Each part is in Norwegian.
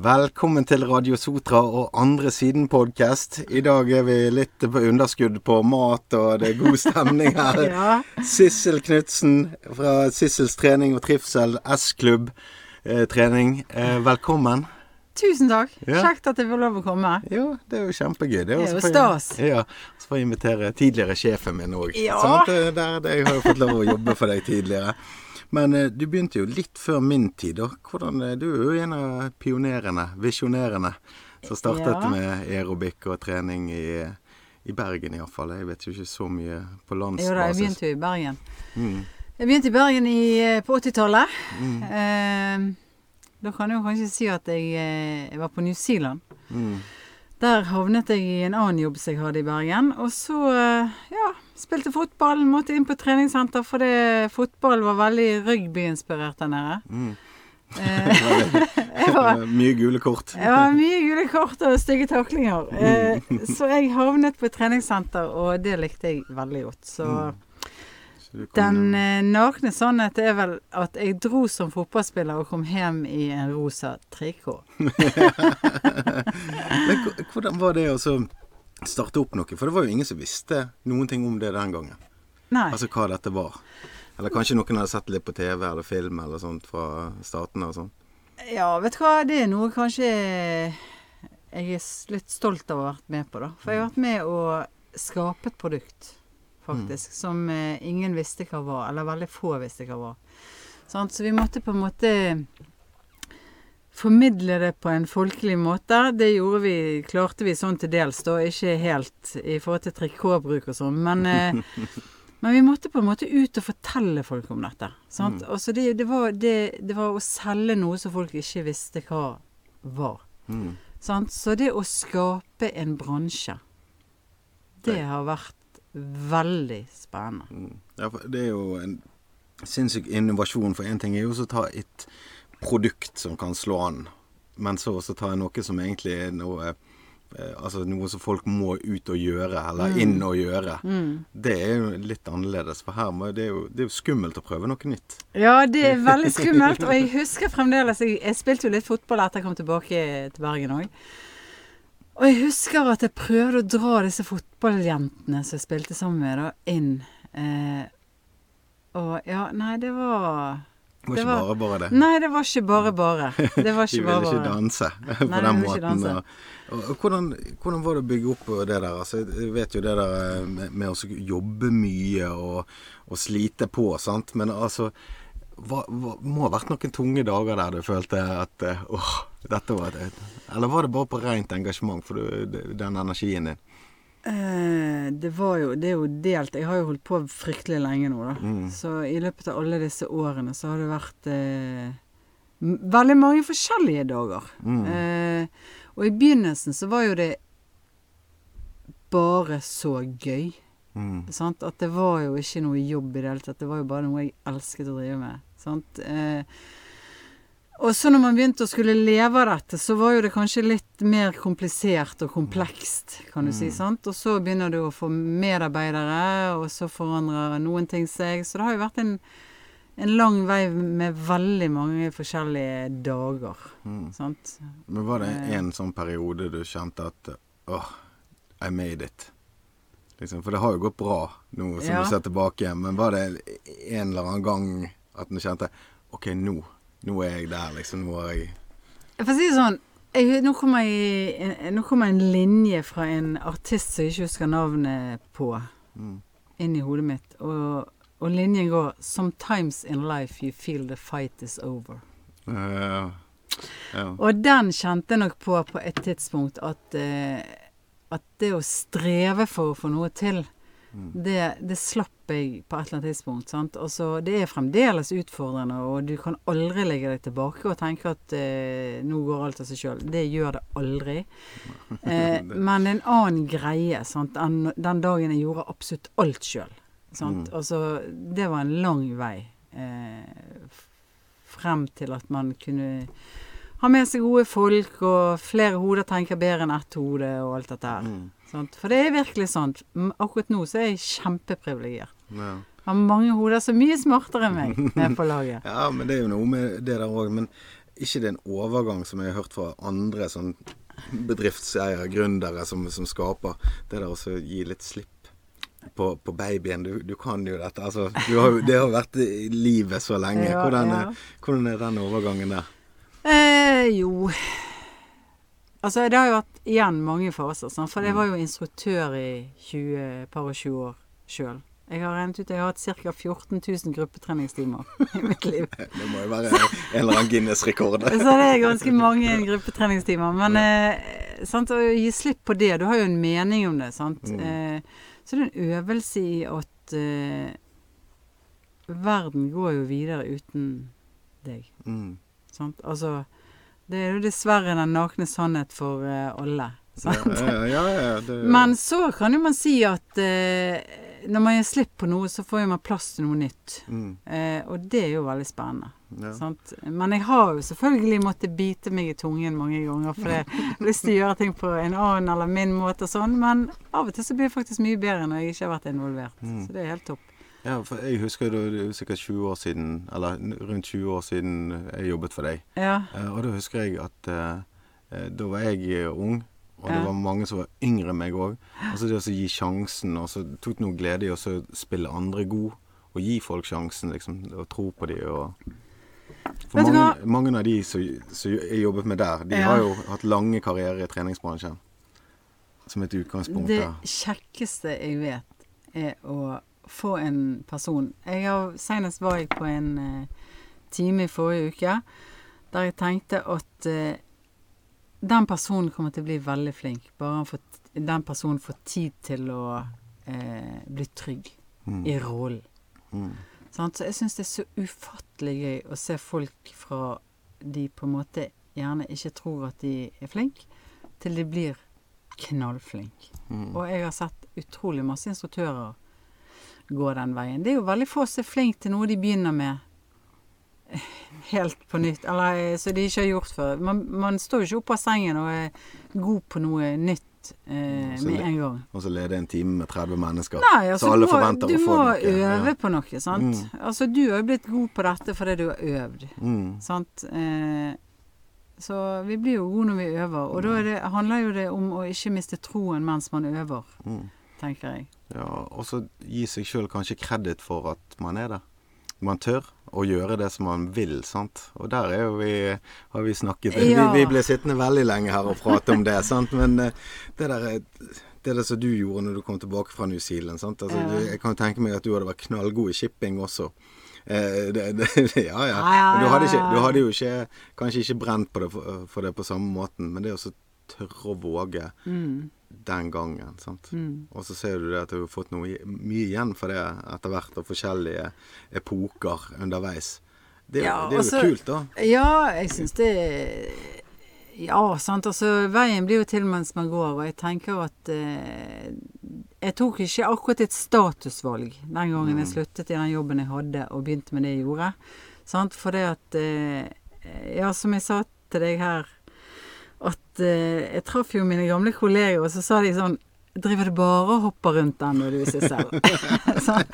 Velkommen til Radio Sotra og Andre Siden-podkast. I dag er vi litt på underskudd på mat, og det er god stemning her. Ja. Sissel Knutsen fra Sissels trening og trivsel, S-klubb eh, trening. Eh, velkommen. Tusen takk. Ja. Kjekt at jeg får lov å komme. Jo, det er jo kjempegøy. Det er jo er jo stas. Ja. Så får jeg invitere tidligere sjefen min òg. Ja. Der, der, jeg har jo fått lov å jobbe for deg tidligere. Men eh, du begynte jo litt før min tid. da. Hvordan, eh, du er jo en av pionerene, visjonærene, som startet Ja. med aerobic og trening i, i Bergen iallfall. Jeg vet jo ikke så mye på landsbasis. Jo da, jeg begynte jo i Bergen. Mm. Jeg begynte i Bergen i, eh, på 80-tallet. Mm. Eh, da kan jeg jo kanskje si at jeg, jeg var på New Zealand. Mm. Der havnet jeg i en annen jobb som jeg hadde i Bergen. Og så, eh, ja, spilte fotball. Måtte inn på treningssenter fordi fotball var veldig rugbyinspirert der nede. Mm. Eh, var, Mye gule kort. ja, mye gule kort og stygge taklinger. Eh, så jeg havnet på treningssenter, og det likte jeg veldig godt. Så kom den eh, nakne sannhet er vel at jeg dro som fotballspiller og kom hjem i en rosa trikot. Men hvordan var det å starte opp noe? For det var jo ingen som visste noen ting om det den gangen. Nei. Altså hva dette var. Eller kanskje noen hadde sett litt på TV eller film eller sånt fra statene og sånn. Ja, vet du hva, det er noe kanskje jeg er litt stolt av å ha vært med på, da. For jeg har vært med å skape et produkt, faktisk, som eh, ingen visste hva var. Eller veldig få visste hva var. Sånn, Så vi måtte på en måte formidle det på en folkelig måte. Det gjorde vi, klarte vi sånn til dels, da. Ikke helt i forhold til trikotbruk og sånn, men eh, men vi måtte på en måte ut og fortelle folk om dette. Sant? Og så det, det, var, det, det var å selge noe som folk ikke visste hva var. Mm. Sant? Så det å skape en bransje, det har vært veldig spennende. Mm. Ja, det er jo en sinnssyk innovasjon. For én ting er jo å ta et produkt som kan slå an, men så også ta noe som egentlig er noe eh, Altså noe som folk må ut og gjøre, eller inn og gjøre. Det er jo litt annerledes, for her det, er jo, det er jo skummelt å prøve noe nytt. Ja, det er veldig skummelt. Og jeg husker fremdeles Jeg, jeg spilte jo litt fotball etter jeg kom tilbake til Bergen òg. Og jeg husker at jeg prøvde å dra disse fotballjentene som jeg spilte sammen med, da, inn. Eh, og ja, nei, det var Det var ikke var- bare bare det. Nei, det var ikke bare bare. Det var ikke ville bare ikke danse på Nei, de den ville måten. og, og hvordan, hvordan var det å bygge opp det der? Altså, jeg vet jo det der eh, med, med å jobbe mye og, og slite på, sant. Men altså hva, må ha vært noen tunge dager der du følte at eh, åh, dette var et Eller var det bare på rent engasjement for du, den energien din? Eh, det var jo Det er jo delt. Jeg har jo holdt på fryktelig lenge nå, da. Mm. Så i løpet av alle disse årene så har det vært eh, veldig mange forskjellige dager. Mm. Eh, og i begynnelsen så var jo det bare så gøy. Mm. Sant? At det var jo ikke noe jobb i det hele tatt. Det var jo bare noe jeg elsket å drive med. Sant? Eh, og så når man begynte å skulle leve av dette, så var jo det kanskje litt mer komplisert og komplekst, kan du si. sant? Og så begynner du å få medarbeidere, og så forandrer noen ting seg. Så det har jo vært en, en lang vei med veldig mange forskjellige dager. Mm. Sant? Men var det Eh. en sånn periode du kjente at åh, I made it? Liksom, for det har jo gått bra nå som Ja. du ser tilbake. Men var det en eller annen gang at du kjente OK, nå, nå er jeg der, liksom. Nå har jeg Jeg får si det sånn jeg, nå, kommer jeg, en- nå kommer en linje fra en artist som jeg ikke husker navnet på, mm. inn i hodet mitt. Og, og linjen går 'Sometimes in life you feel the fight is over'. Eh, ja. Og den kjente jeg nok på på et tidspunkt at, eh, at det å streve for å få noe til, det, det slapp jeg på et eller annet tidspunkt. Sant? Altså, det er fremdeles utfordrende, og du kan aldri legge deg tilbake og tenke at eh, nå går alt av seg sjøl. Det gjør det aldri. Eh, men en annen greie, sant? Den, den dagen jeg gjorde absolutt alt sjøl. Altså, det var en lang vei eh, frem til at man kunne ha med seg gode folk, og flere hoder tenker bedre enn ett hode, og alt dette her. Mm. Sant? For det er virkelig sånn. Akkurat nå så er jeg kjempeprivilegert. Ja. Har mange hoder er mye smartere enn meg med på laget. ja, men det er jo noe med det der òg. Men ikke det er en overgang som jeg har hørt fra andre sånn bedriftseiere, gründere, som, som skaper det der å gi litt slipp på, på babyen. Du, du, kan jo dette. Altså, har, det har vært i livet så lenge. Ja, hvordan, ja. er, hvordan er den overgangen der? Eh, jo Altså, det har jo vært igjen mange faser. sånn, For jeg var jo instruktør i 20, par og 20 år sjøl. Jeg har regnet ut jeg har hatt ca. 14 000 gruppetreningstimer i mitt liv. Det må jo være en eller annen Guinness-rekord. Så det er ganske mange gruppetreningstimer. Men eh, sant, å gi slipp på det Du har jo en mening om det, sant. Mm. Eh, så det er en øvelse i at eh, verden går jo videre uten deg. Mm. Sant? Altså Det er jo dessverre den nakne sannhet for eh, alle. Ja, ja, ja, det, Men så kan jo man si at eh, når man gir slipp på noe, så får man plass til noe nytt. mm, Eh, og det er jo veldig spennende. Men jeg har jo selvfølgelig måttet bite meg i tungen mange ganger, for jeg har lyst til å gjøre ting på en annen eller min måte og sånn. Men av og til så blir det faktisk mye bedre når jeg ikke har vært involvert. Mm. Så det er helt topp. Ja, for jeg husker det er sikkert 20 år siden, eller rundt 20 år siden jeg jobbet for deg. Ja. Eh, og da husker jeg at eh, eh, da var jeg ung, og det var mange som var yngre enn meg òg. Altså det å gi sjansen, og så tok noe glede i å spille andre god, og gi folk sjansen, liksom, og tro på de og For mange, mange av de som, som jeg jobbet med der, de Ja. har jo hatt lange karrierer i treningsbransjen. Som et utgangspunkt Det kjekkeste jeg vet, er å få en person Jeg har Senest var jeg på en uh, time i forrige uke der jeg tenkte at uh, den personen kommer til å bli veldig flink. Bare får, den personen får tid til å uh, bli trygg Mm. i rollen. Mm. Sånn, Så jeg syns det er så ufattelig gøy å se folk fra de på en måte gjerne ikke tror at de er flinke, til de blir knallflinke. Mm. Og jeg har sett utrolig masse instruktører gå den veien. Det er jo veldig få som er flinke til noe de begynner med eh, helt på nytt, eller så de ikke har gjort før. Man, man står jo ikke opp av sengen og er god på noe nytt eh, med en gang. Og så lede en time med 30 mennesker. Nei, altså så alle du må, forventer å få må øve Ja. på noe, sant. Mm. Altså du har jo blitt god på dette fordi du har øvd, Mm. sant. Eh, så vi blir jo gode når vi øver, og da er det, handler jo det om å ikke miste troen mens man øver, Mm. Tenker jeg. Ja, og så gi seg sjøl kanskje kreditt for at man er der. Man tør å gjøre det som man vil, sant. Og der er jo vi, har vi snakket Ja. vi, vi ble sittende veldig lenge her og prate om det, sant. Men eh, det der er- det som du gjorde når du kom tilbake fra New Zealand, sant. Altså, Ja. Jeg kan tenke meg at du hadde vært knallgod i shipping også. Eh, det, det, ja, ja. Men du hadde, ikke, du hadde jo ikke kanskje ikke brent på det for, for det på samme måten, men det å tørre å våge Mm. Den gangen, sant. Mm. Og så ser du det at du har fått noe, mye igjen for det etter hvert, og forskjellige epoker underveis. Det, Ja, det er jo altså- kult, da. Ja, jeg syns det Ja, sant. Altså, veien blir jo til mens man går, og jeg tenker at eh, Jeg tok ikke akkurat et statusvalg den gangen jeg sluttet i den jobben jeg hadde, og begynte med det jeg gjorde. Sant? For det at eh, Ja, som jeg sa til deg her, at eh, jeg traff jo mine gamle kolleger, og så sa de sånn Driver du bare og hopper rundt den når du er selv? sånn.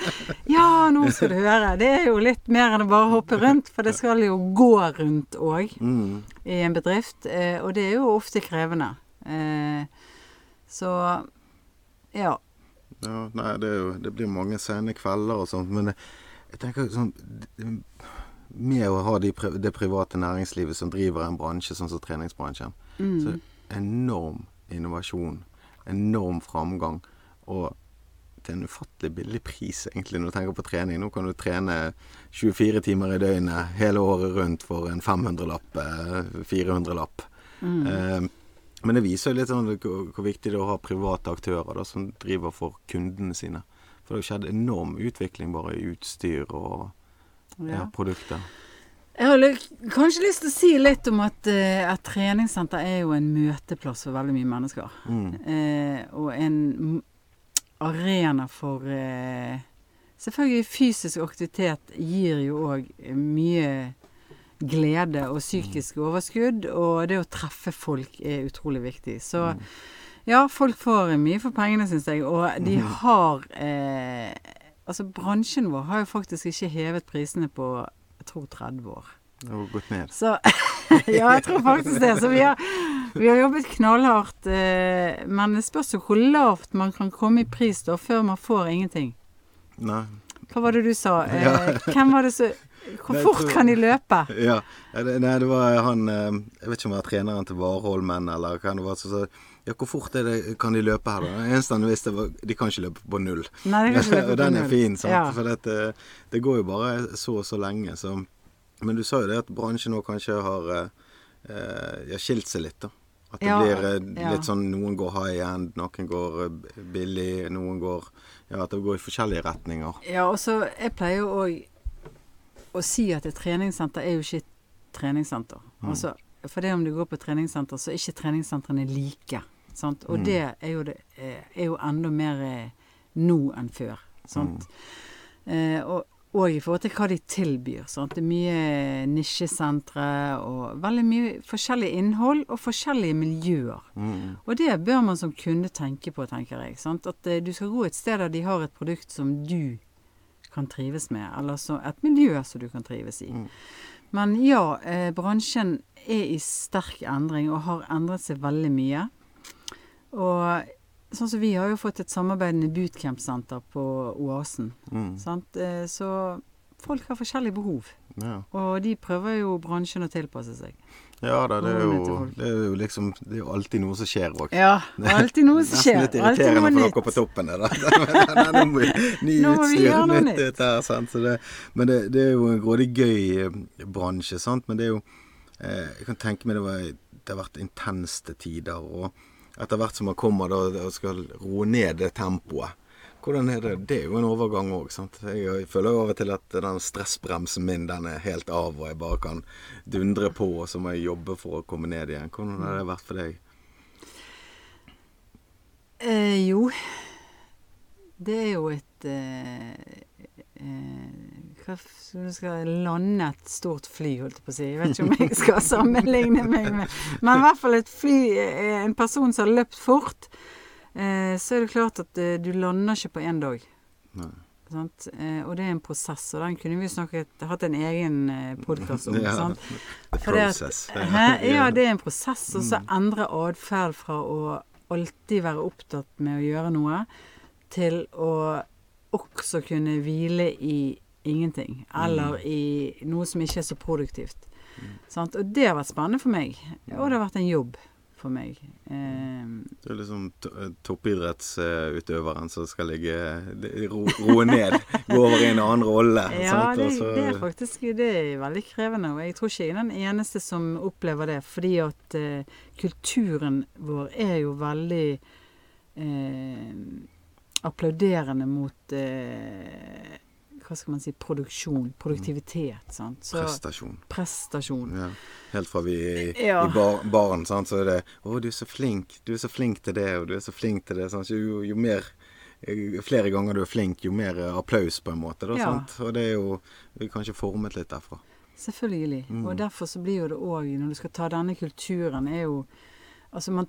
Ja, nå skal du høre. Det er jo litt mer enn å bare hoppe rundt, for det skal jo gå rundt òg Mm. i en bedrift, eh, og det er jo ofte krevende. Eh, så ja. Ja, nei, det, jo, det blir mange sene kvelder og sånt, men jeg, jeg tenker sånn Med å ha de, det private næringslivet som driver en bransje sånn som treningsbransjen, Mm. så enorm innovasjon, enorm framgang, og til en ufattelig billig pris, egentlig, når du tenker på trening. Nå kan du trene 24 timer i døgnet hele året rundt for en 500-lapp, 400-lapp. Mm. Eh, men det viser jo litt sånn hvor, hvor viktig det er å ha private aktører da, som driver for kundene sine. For det har skjedd enorm utvikling bare i utstyr og ja. ja. produkter. Jeg har kanskje lyst til å si litt om at eh, et treningssenter er jo en møteplass for veldig mye mennesker. Mm. Eh, og en arena for eh, Selvfølgelig fysisk aktivitet gir jo òg mye glede og psykisk overskudd, og det å treffe folk er utrolig viktig. Så ja, folk får mye for pengene, syns jeg, og de har eh, Altså, bransjen vår har jo faktisk ikke hevet prisene på jeg tror 30 år. Det har gått ned. Så ja, jeg tror faktisk det. Så vi har, vi har jobbet knallhardt. Eh, men det spørs jo hvor lavt man kan komme i pris da, før man får ingenting. Nei. Hva var det du sa? Eh, Ja. hvem var det som Hvor fort tror- kan de løpe? Ja. Nei, det var han eh, Jeg vet ikke om det var treneren til Warholmen eller hva det var Så, sa Ja, hvor fort det, kan de løpe her, da? Eneste han visste, var de kan ikke løpe på null. Nei, de kan ikke løpe og på den er fin, sant. Ja. For det, det går jo bare så og så lenge, så Men du sa jo det at bransjen nå kanskje har eh, eh, skilt seg litt, da. At det Ja, blir eh, ja. litt sånn Noen går high end, noen går eh, billig, noen går Ja, at det går i forskjellige retninger. Ja, og så Jeg pleier jo òg å si at et treningssenter er jo ikke et treningssenter. Mm. Altså, for det om du går på treningssenter, så er ikke treningssentrene like. Sant? Og Mm. det er jo, det, eh, er jo enda mer eh, nå enn før. Sant? Mm. Eh, og, og i forhold til hva de tilbyr. Sant? Det er mye nisjesentre og veldig mye forskjellig innhold og forskjellige miljøer. Mm. Og det bør man som kunde tenke på, tenker jeg. Sant? At eh, du skal gå et sted der de har et produkt som du kan trives med, eller så et miljø som du kan trives i. Mm. Men ja, eh, bransjen er i sterk endring og har endret seg veldig mye. Og sånn som vi har jo fått et samarbeidende bootcamp-senter på Oasen. Mm. Sant? Eh, så folk har forskjellige behov. Ja. Og de prøver jo bransjen å tilpasse seg. Ja da, det er, jo, det er jo liksom Det er jo alltid noe som skjer òg. Ja, alltid noe som skjer. Nesten litt irriterende for dere på toppen der. Nå må vi ny Nå må vi utstyr, noe nytt dette her, sant? Så det, men det, det er jo en grådig gøy eh, bransje, sant. Men det er jo eh, Jeg kan tenke meg det, var, det har vært intense tider. Og etter hvert som man kommer da og skal roe ned det tempoet hvordan er det? Det er jo en overgang òg. Jeg føler jo av og til at den stressbremsen min den er helt av, og jeg bare kan dundre på, og så må jeg jobbe for å komme ned igjen. Hvordan har det vært for deg? Eh, jo, det er jo et eh, eh, Hva som skal lande et stort fly, holdt jeg på å si. Jeg vet ikke om jeg skal sammenligne meg med Men i hvert fall et fly eh, En person som har løpt fort, eh, så er det klart at eh, du lander ikke på én dag. Nei. Sant? Og det er en prosess, og den kunne vi snakket, hatt en egen podkast om. Ja. sant? Det at- Hæ? Ja, det er en prosess. Og så Mm. endre atferd fra å alltid være opptatt med å gjøre noe, til å også kunne hvile i ingenting. Eller Mm. i noe som ikke er så produktivt. Sant? Og det har vært spennende for meg. Og det har vært en jobb for meg. Eh, Du er liksom to- toppidrettsutøveren som skal ligge ro, roe ned. Gå over i en annen rolle. ja, det, det er faktisk det er veldig krevende. Og jeg tror ikke jeg er den eneste som opplever det. Fordi at eh, kulturen vår er jo veldig eh, applauderende mot eh, Hva skal man si produksjon. Produktivitet. Sant? Så, Prestasjon. prestasjon. Ja. Helt fra vi er i, Ja. i bar, barn, sant? så er det 'Å, du er så flink. Du er så flink til det, og du er så flink til det.' Sant? Jo, jo mer flere ganger du er flink, jo mer eh, applaus, på en måte. Da, Ja. Og det er jo Vi er kanskje formet litt derfra. Selvfølgelig. Mm. Og derfor så blir jo det òg, når du skal ta denne kulturen, er jo Altså man,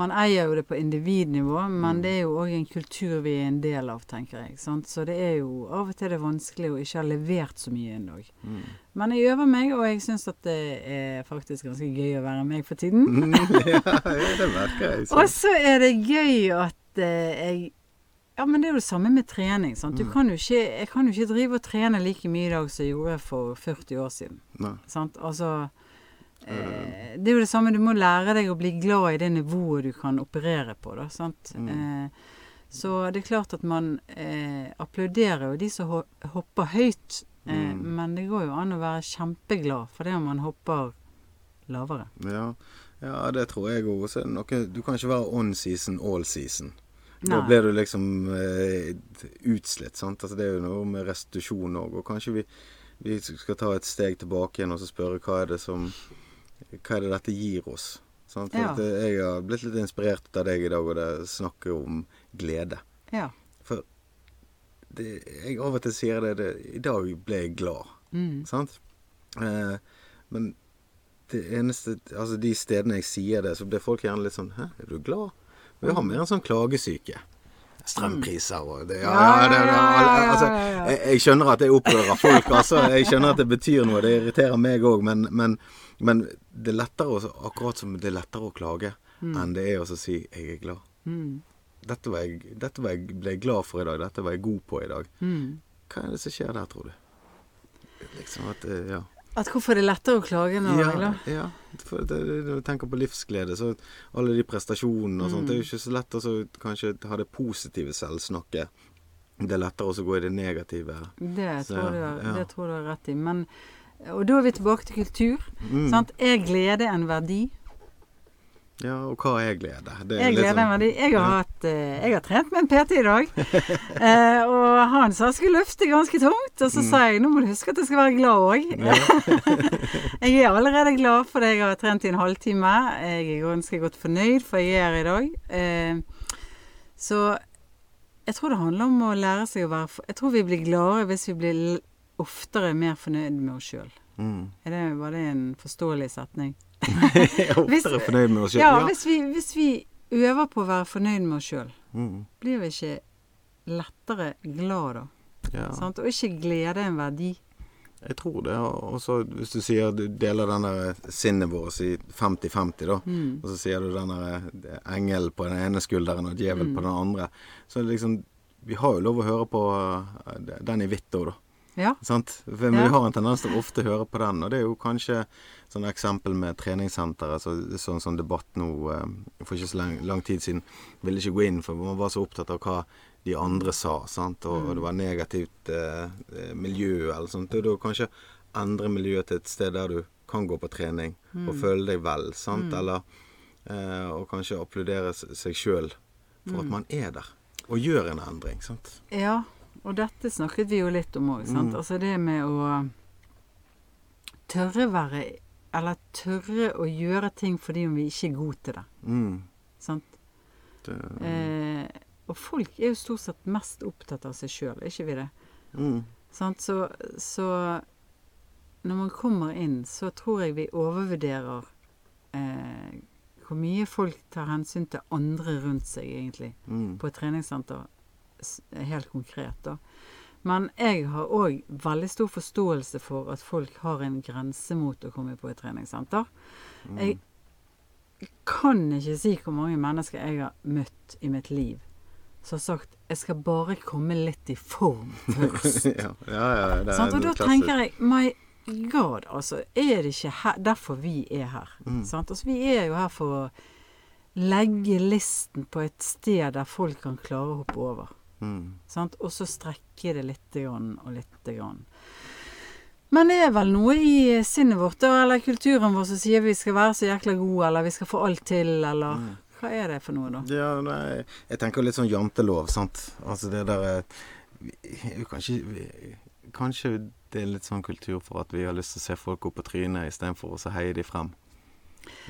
man eier jo det på individnivå, men Mm. det er jo òg en kultur vi er en del av, tenker jeg. Sant? Så det er jo av og til det er vanskelig å ikke ha levert så mye ennå. Mm. Men jeg øver meg, og jeg syns at det er faktisk ganske gøy å være meg for tiden. ja, ja, det merker jeg. Og Så. er det gøy at eh, jeg Ja, men det er jo det samme med trening. Sant? Du Mm. kan ikke, jeg kan jo ikke drive og trene like mye i dag som jeg gjorde for 40 år siden. Nei. Sant? Altså eh, Det er jo det samme, du må lære deg å bli glad i det nivået du kan operere på, da. Sant? Mm. Eh, så det er klart at man eh, applauderer jo de som hopper høyt, eh, Mm. men det går jo an å være kjempeglad for det om man hopper lavere. Ja. ja, det tror jeg òg. Du kan ikke være on season all season. Da blir du liksom eh, utslitt, sant. Altså, det er jo noe med restitusjon òg. Og kanskje vi, vi skal ta et steg tilbake igjen og så spørre hva er det som Hva er det dette gir oss? For Ja. jeg har blitt litt inspirert av deg i dag, og det snakker om glede. Ja. For det, jeg av og til sier det, det I dag ble jeg glad. Mm. Sant? Eh, men det eneste Altså de stedene jeg sier det, så blir folk gjerne litt sånn Hæ, er du glad? Vi har mer en sånn klagesyke. Strømpriser og det, ja, Ja, det, det, altså. Jeg, jeg skjønner at det opprører folk, altså. Jeg skjønner at det betyr noe. Det irriterer meg òg, men, men, men det er lettere akkurat som det er lettere å klage enn det er å si 'jeg er glad'. Mm. Dette, var jeg, dette var jeg, ble jeg glad for i dag. Dette var jeg god på i dag. Mm. Hva er det som skjer der, tror du? Liksom at eh, Ja. At hvorfor det er lettere å klage når er Ja, glad? ja. For det, det, når du tenker på livsglede, så alle de prestasjonene og sånt, det er jo ikke så lett å så kanskje ha det positive selvsnakket. Det er lettere å gå i det negative. Det Så, tror, du, ja. det tror du har rett i. Men, og da er vi tilbake til kultur. Mm. Sant? Er glede en verdi? Ja, og hva er glede? Det Jeg gleder sånn- meg. Jeg har, hatt, eh, jeg har trent med en PT i dag. Eh, og han sa jeg skulle løfte ganske tungt. Og så sa jeg nå må du huske at jeg skal være glad òg. jeg er allerede glad for det jeg har trent i en halvtime. Jeg er ganske godt fornøyd for jeg er i dag. Eh, så jeg tror det handler om å lære seg å være for- Jeg tror vi blir gladere hvis vi blir oftere mer fornøyd med oss sjøl. Mm. Er det, bare en forståelig setning? Hvis- fornøyd med oss sjøl. Ja, hvis vi, hvis vi øver på å være fornøyd med oss sjøl, Mm. blir vi ikke lettere glad da? ja. Sant? Og ikke glede en verdi. Jeg tror det. Og så hvis du sier du deler den der sinnet vårt i 50-50, da. Mm. Og så sier du den der engel på den ene skulderen og djevel på den andre. Så liksom Vi har jo lov å høre på eh, den i hvitt òg, da. Ja. Sant? Men vi har en tendens til å ofte høre på den. Og det er jo kanskje sånn eksempel med treningssenteret. Så, sånn sånn debatt nå eh, for ikke så lang, lang tid siden. Ville ikke gå inn, for man var så opptatt av hva de andre sa. Sant? Og, og det var negativt eh, eh, miljø eller sånt. Og da kanskje endre miljøet til et sted der du kan gå på trening og føle deg vel. Sant? Eller eh, og kanskje applaudere seg sjøl for at man er der. Og gjør en endring. Sant? ja. Og dette snakket vi jo litt om òg. Mm. Altså det med å tørre være Eller tørre å gjøre ting fordi om vi ikke er gode til det. Mm. Sant? Det, Eh, og folk er jo stort sett mest opptatt av seg sjøl, er ikke vi det? mm. Sant? Så, så når man kommer inn, så tror jeg vi overvurderer eh, hvor mye folk tar hensyn til andre rundt seg, egentlig, Mm. på et treningssenter. Helt konkret, da. Men jeg har òg veldig stor forståelse for at folk har en grense mot å komme på et treningssenter. Jeg kan ikke si hvor mange mennesker jeg har møtt i mitt liv som har sagt 'jeg skal bare komme litt i form først'. ja, ja, ja, det er sånn, Og da klassisk. tenker jeg My God, altså. Er det ikke her, derfor vi er her? Mm. Sant? Altså, vi er jo her for å legge listen på et sted der folk kan klare å hoppe over. Mm. Sant? Og så strekke det lite grann og lite grann. Men det er vel noe i sinnet vårt eller kulturen vår som sier vi skal være så jækla gode, eller vi skal få alt til, eller Mm. Hva er det for noe, da? Ja, nei, jeg tenker litt sånn jantelov, sant. Altså det der eh, Kanskje, kanskje det er litt sånn kultur for at vi har lyst til å se folk opp på trynet istedenfor å heie de frem.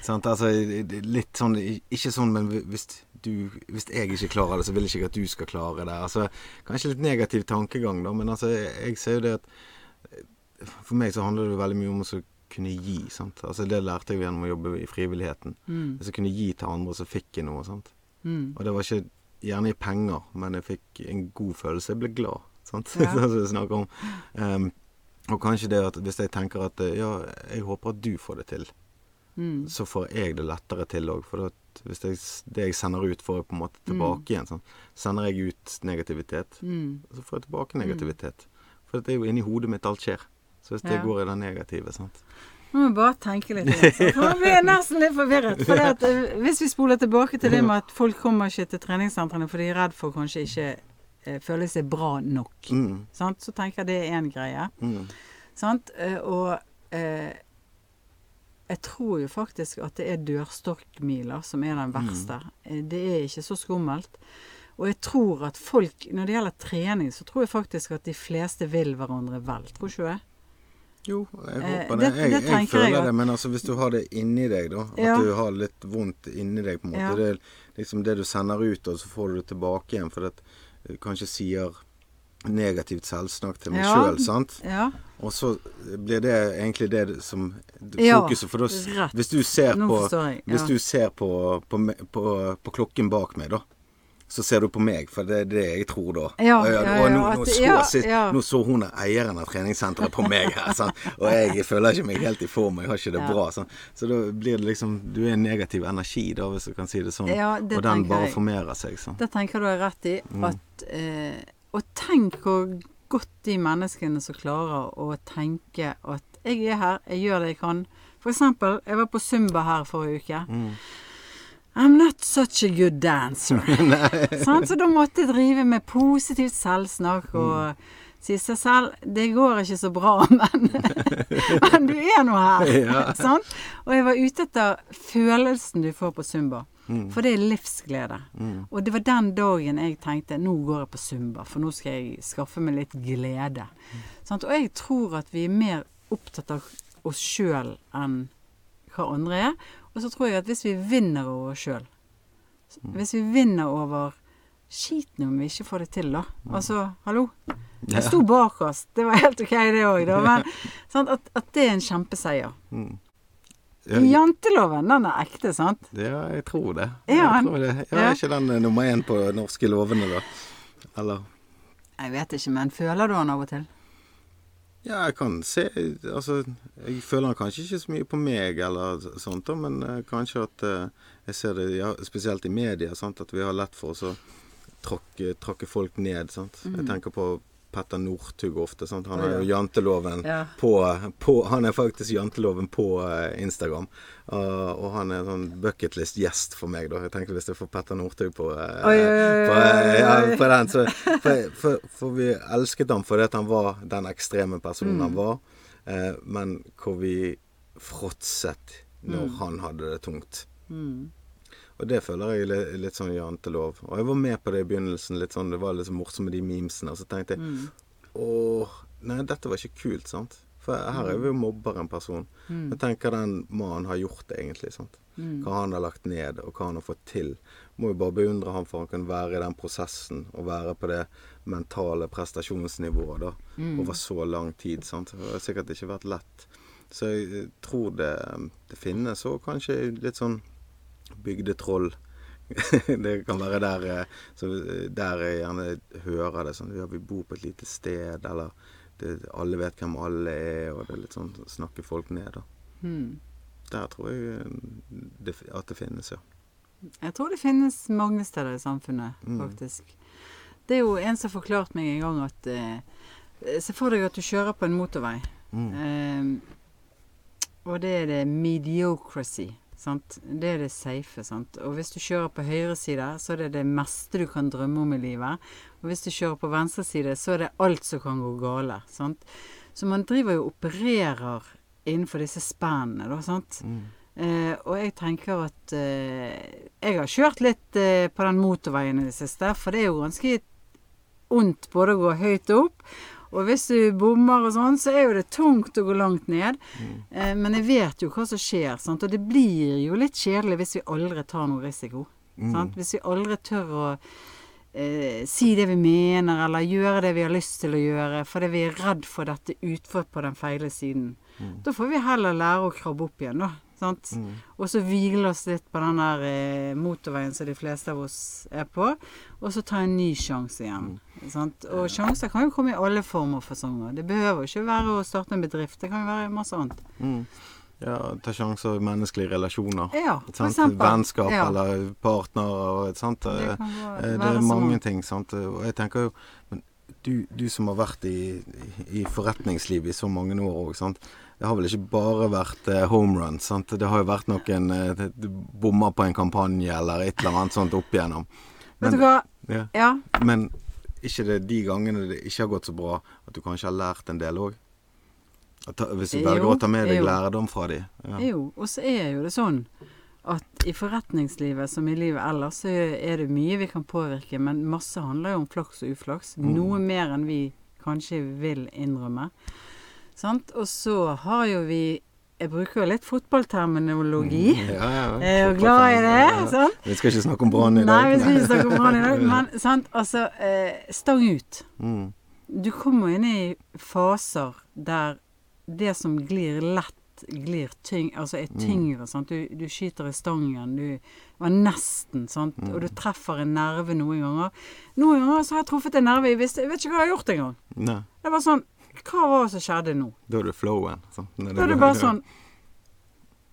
Sant? Altså litt sånn Ikke sånn, men hvis, du, hvis jeg ikke klarer det, så vil jeg ikke at du skal klare det. Altså Kanskje litt negativ tankegang, da, men altså jeg ser jo det at eh, For meg så handler det veldig mye om å kunne gi. sant? Altså Det lærte jeg gjennom å jobbe i frivilligheten. Mm. Hvis kunne gi til andre, så fikk jeg noe. sant? Mm. Og det var ikke gjerne i penger, men jeg fikk en god følelse. Jeg ble glad. Sant? Ja. Som vi snakker om. Um, og kanskje det at hvis jeg tenker at eh, ja, jeg håper at du får det til, Mm. så får jeg det lettere til òg. For at hvis jeg, det jeg sender ut, får jeg på en måte tilbake igjen. Sånn. Sender jeg ut negativitet, Mm. så får jeg tilbake negativitet. For det er jo inni hodet mitt alt skjer. Så hvis det Ja. går i det negative sant? Nå må jeg bare tenke litt. For Nå blir jeg nesten litt forvirret. For det at, eh, hvis vi spoler tilbake til det med at folk kommer ikke til treningssentrene for de er redd for kanskje ikke eh, føle seg bra nok, Mm, sant? så tenker jeg det er én greie. mm, Sant? Eh, Og eh, jeg tror jo faktisk at det er dørstokkmiler som er den verste. Mm. Det er ikke så skummelt. Og jeg tror at folk, når det gjelder trening, så tror jeg faktisk at de fleste vil hverandre vel. Tror ikke du det? Jo, jeg Eh, håper det. Jeg, Jeg, jeg, føler jeg at- det, men altså hvis du har det inni deg, da. At Ja. du har litt vondt inni deg, på en måte. Ja. Det er liksom det du sender ut, og så får du det tilbake igjen. For at du kanskje sier negativt selvsnakk til meg Ja. sjøl, sant. Ja. Og så blir det egentlig det som Ja, fokuset. For da, hvis du ser på jeg. Hvis du ser på, på, på, klokken bak meg, da. så ser du på meg, for det er det jeg tror da. Ja, ja, ja, nå, nå, så, ja, sitt- ja. nå så hun er eieren av treningssenteret på meg her, sant? og jeg føler ikke meg helt i form, og jeg har ikke det Ja. bra. Sant? Så da blir det liksom Du er en negativ energi, da, hvis du kan si det sånn. Ja, det og den bare jeg. formerer seg. Sant? Det tenker du har rett i. Mm. At, eh, og tenk hvor godt de menneskene som klarer å tenke at jeg er her, jeg gjør det jeg kan. For eksempel, jeg var på Zumba her forrige uke. Mm. I'm not such a good dancer. sånn, Så da måtte jeg drive med positivt selvsnakk og si seg selv Det går ikke så bra, men, men du er nå her. Ja. Sånn? Og jeg var ute etter følelsen du får på Zumba. Mm. For det er livsglede. Og det var den dagen jeg tenkte nå går jeg på Zumba, for nå skal jeg skaffe meg litt glede. Sant? Og jeg tror at vi er mer opptatt av oss sjøl enn hva andre er. Og så tror jeg at hvis vi vinner over oss sjøl Hvis vi vinner over Skit nå om vi ikke får det til, da. Altså, hallo. Jeg sto bak oss. Det var helt ok, det òg, da. Men sant? At, at det er en kjempeseier. Mm. Janteloven, den er ekte, sant? ja, jeg tror det. Ja, jeg tror det. Ja. Er ikke den eh, nummer én på norske lovene, da? Eller Jeg vet ikke, men føler du han av og til? Ja, jeg kan se Altså, jeg føler kanskje ikke så mye på meg eller sånt, da, men eh, kanskje at eh, jeg ser det ja, spesielt i media, sant, at vi har lett for å tråkke, tråkke folk ned. Sant? Jeg tenker på Petter Northug ofte. Sant? Han er jo janteloven Ja. på, på Han er faktisk janteloven på eh, Instagram. Uh, og han er en sånn bucketlist-gjest for meg, da. Jeg tenkte hvis jeg får Petter Northug på, uh, Oi, oi, oi, på, uh, ja, på den, så for, for, for vi elsket ham fordi han var den ekstreme personen Mm. han var. Men hvor vi fråtset når Mm. han hadde det tungt. Og det føler jeg er litt, litt sånn jantelov. Og jeg var med på det i begynnelsen. litt sånn, Det var litt så morsomt med de memesene. Og så tenkte jeg Mm. åh, nei, dette var ikke kult, sant. For her er vi jo mobber en person. Men tenk hva den mannen har gjort egentlig. sant? Hva han har lagt ned, og hva han har fått til. Må jo bare beundre ham for han kan være i den prosessen og være på det mentale prestasjonsnivået da, over så lang tid. sant? Det har sikkert ikke vært lett. Så jeg tror det, det finnes òg kanskje litt sånn bygdetroll. det kan være der, eh, så der jeg gjerne hører det sånn Ja, vi bor på et lite sted, eller det, alle vet hvem alle er, og det er litt sånn snakke folk ned, da. Hmm. Der tror jeg eh, det, at det finnes, ja. Jeg tror det finnes mange steder i samfunnet, Mm. Det er jo en som har forklart meg en gang at eh, Se for deg at du kjører på en motorvei. Mm. Eh, og det er det mediocracy. Sant? Det er det safe. Sant? Og hvis du kjører på høyre side, så er det det meste du kan drømme om i livet. Og hvis du kjører på venstre side, så er det alt som kan gå gale. Sant? Så man driver jo og opererer innenfor disse spennene, da. Sant? Mm. Eh, og jeg tenker at eh, Jeg har kjørt litt eh, på den motorveien i det siste, for det er jo ganske ondt både å gå høyt opp, og hvis du bommer og sånn, så er jo det tungt å gå langt ned. Eh, men jeg vet jo hva som skjer, sant? og det blir jo litt kjedelig hvis vi aldri tar noe risiko. Sant? Hvis vi aldri tør å eh, si det vi mener, eller gjøre det vi har lyst til å gjøre, fordi vi er redd for dette utfor på den feile siden. Da får vi heller lære å krabbe opp igjen, da. Sant? Og så hvile oss litt på den der eh, motorveien som de fleste av oss er på, og så ta en ny sjanse igjen. Sant? Og sjanser kan jo komme i alle former for sanger. Det behøver ikke være å starte en bedrift, det kan jo være masse annet. Mm. Ja, ta sjanser i menneskelige relasjoner. Ja, for eksempel. Vennskap Ja. eller partnere sant. Det Eh, eh, det er mange mange. ting, sant. Og jeg tenker jo du, du som har vært i, i forretningslivet i så mange år òg, sant. Det har vel ikke bare vært eh, homeruns. Det har jo vært noen eh, bommer på en kampanje eller et eller annet sånt opp igjennom. Vet du hva? ja. Ja. Men ikke det de gangene det ikke har gått så bra, at du kanskje har lært en del òg? Hvis du velger å ta med deg jo. lærdom fra de. Ja. Jo, og så er jo det sånn at i forretningslivet som i livet ellers, så er det mye vi kan påvirke, men masse handler jo om flaks og uflaks. Mm. Noe mer enn vi kanskje vil innrømme. Sant? Og så har jo vi Jeg bruker jo litt fotballterminologi. Mm, ja, ja. Jeg er jo glad i det. Ja. Vi skal ikke snakke om Brann i dag. Nei, vi skal ikke snakke om Brann i dag. Men sant, altså eh, Stang ut. Mm. Du kommer inn i faser der det som glir lett glir tyng, altså er Mm. tyngre. Sant? Du, du skyter i stangen. Du var nesten, sant. Mm. Og du treffer en nerve noen ganger. Noen ganger så har jeg truffet en nerve jeg visste Jeg vet ikke hva jeg har gjort engang. Det var sånn Hva var det som skjedde nå? da er det flowen. sånn. Da er det bare sånn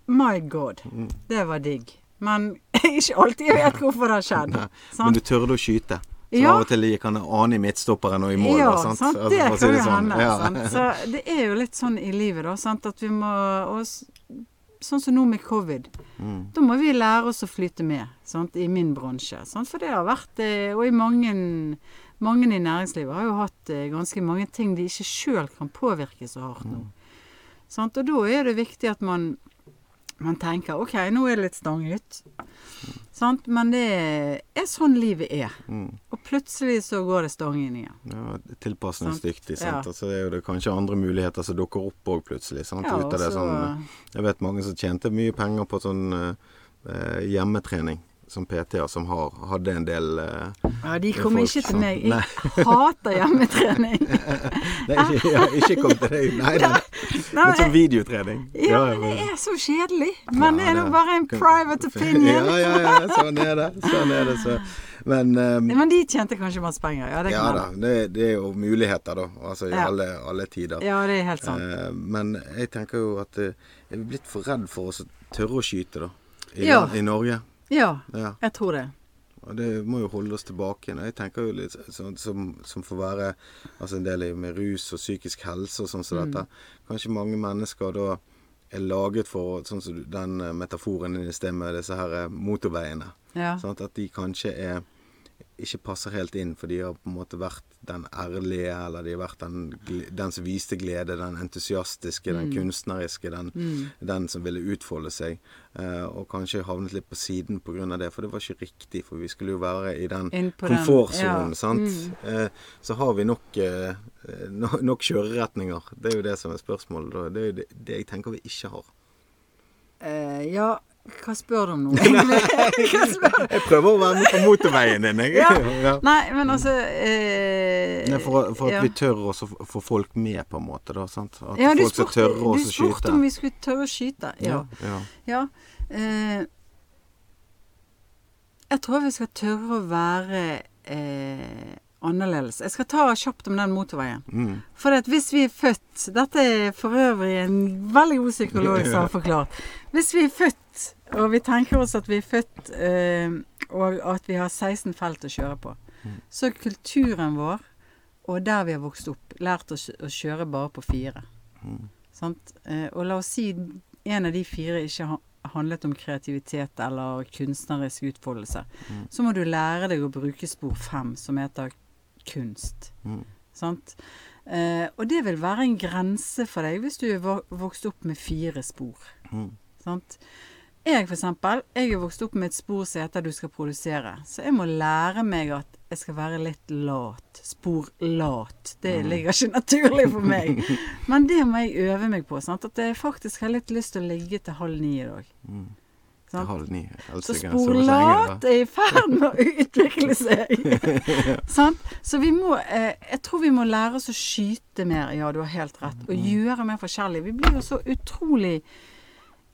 My God. Mm. Det var digg. Men ikke alltid jeg vet hvorfor det har skjedd. Men du tørde å skyte. Så Ja. av og til gikk han ane i midtstopperen og i mål. ja, sant? sant? Altså, Det for å si kan jo sånn. hende. Ja. Så det er jo litt sånn i livet, da. Sant? At vi må Sånn som nå med covid. Mm. Da må vi lære oss å flyte med sant? i min bransje. Sant? For det har vært eh, Og i mange, mange i næringslivet har jo hatt eh, ganske mange ting de ikke sjøl kan påvirke så hardt nå. Sant? Og da er det viktig at man, man tenker OK, nå er det litt stanget. Sant? Men det er sånn livet er. Mm. Og plutselig så går det stang inn igjen. Ja, tilpasningsdyktig. Sant? Sant? Altså, det er jo det kanskje andre muligheter som dukker opp òg plutselig. Sant? Ja, Ut av det sånn, jeg vet mange som tjente mye penger på sånn eh, hjemmetrening som PT-er, som har, hadde en del eh, Ja, de er kommer ikke til som- meg. Nei. Jeg hater hjemmetrening. Nei, ikke, ja, ikke kom til deg. Nei, nei. Nei, Litt sånn videotrening. ja, men det er så kjedelig. Men Ja, det er nå bare en private opinion. Ja, ja, ja. Sånn er det. Sånn er det. Så. Men um, Men de tjente kanskje masse penger. Ja, det ja kan da, det, det er jo muligheter, da. Altså i alle, alle tider. Ja, det er helt sant. Eh, men jeg tenker jo at eh, jeg er blitt for redd for å tørre å skyte, da. I. I Norge. Ja, Ja. jeg tror det. Og det må jo holde oss tilbake. Jeg tenker jo litt sånn som, som får være altså en del med rus og psykisk helse og sånn som Mm. dette. Kanskje mange mennesker da er laget for sånn som den eh, metaforen din i sted med disse her eh, motorveiene. Ja. Sant? At de kanskje er ikke passer helt inn, for de har på en måte vært den ærlige, eller de har vært den, den som viste glede, den entusiastiske, den kunstneriske, den, den som ville utfolde seg. Eh, og kanskje havnet litt på siden pga. det, for det var ikke riktig. For vi skulle jo være i den komfortsonen, ja. sant. Eh, så har vi nok, eh, no, nok kjøreretninger. Det er jo det som er spørsmålet. Det er jo det, det jeg tenker vi ikke har. Eh, ja, hva spør du om nå? Jeg prøver å være med på motorveien din, jeg. Ja. Ja. Nei, men altså eh, Nei, for, for at ja. vi tør å få folk med, på en måte. da, sant? At ja, du folk skal tørre å skyte. Du spurte om vi skulle tørre å skyte. Ja. ja. ja. Eh, jeg tror vi skal tørre å være eh, annerledes. Jeg skal ta kjapt om den motorveien. Mm. For at hvis vi er født Dette er for øvrig en veldig god psykolog som har forklart. Hvis vi er født, og vi tenker oss at vi er født, eh, og at vi har 16 felt å kjøre på, så er kulturen vår, og der vi har vokst opp, lært oss å kjøre bare på fire. Sant? Eh, og la oss si en av de fire ikke har handlet om kreativitet eller kunstnerisk utfoldelse, så må du lære deg å bruke spor fem, som heter kunst. Mm. Sant? Eh, og det vil være en grense for deg hvis du er vokst opp med fire spor. Mm. Sant? Jeg for eksempel, jeg er vokst opp med et spor som heter du skal produsere. Så jeg må lære meg at jeg skal være litt lat. Spor-lat. Det Mm. ligger ikke naturlig for meg. Men det må jeg øve meg på. Sant? At jeg faktisk har litt lyst til å ligge til halv ni i dag. Mm. Til Halv ni. Så så sporlat er i ferd med å utvikle seg. Sant? Så vi må eh, Jeg tror vi må lære oss å skyte mer. Ja, du har helt rett. Og gjøre mer forskjellig. Vi blir jo så utrolig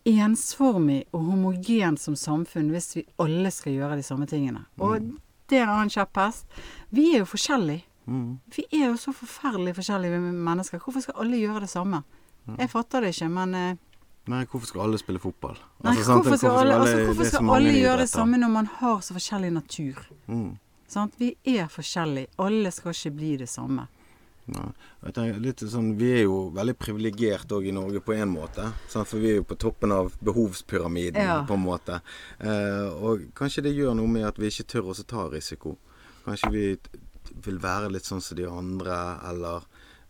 ensformig og homogen som samfunn hvis vi alle skal gjøre de samme tingene. Og det er en annen kjepphest. Vi er jo forskjellige. Mm. Vi er jo så forferdelig forskjellige mennesker. Hvorfor skal alle gjøre det samme? Jeg fatter det ikke, men eh, Nei, hvorfor skal alle spille fotball? Nei, Altså, sant, hvorfor skal alle, altså, hvorfor skal alle gjøre det samme når man har så forskjellig natur? Mm. Sant? Vi er forskjellige. Alle skal ikke bli det samme. Nei. Jeg tenker litt sånn, Vi er jo veldig privilegerte òg i Norge på en måte. Sant? For vi er jo på toppen av behovspyramiden Ja. på en måte. Eh, og kanskje det gjør noe med at vi ikke tør å ta risiko. Kanskje vi vil være litt sånn som de andre, eller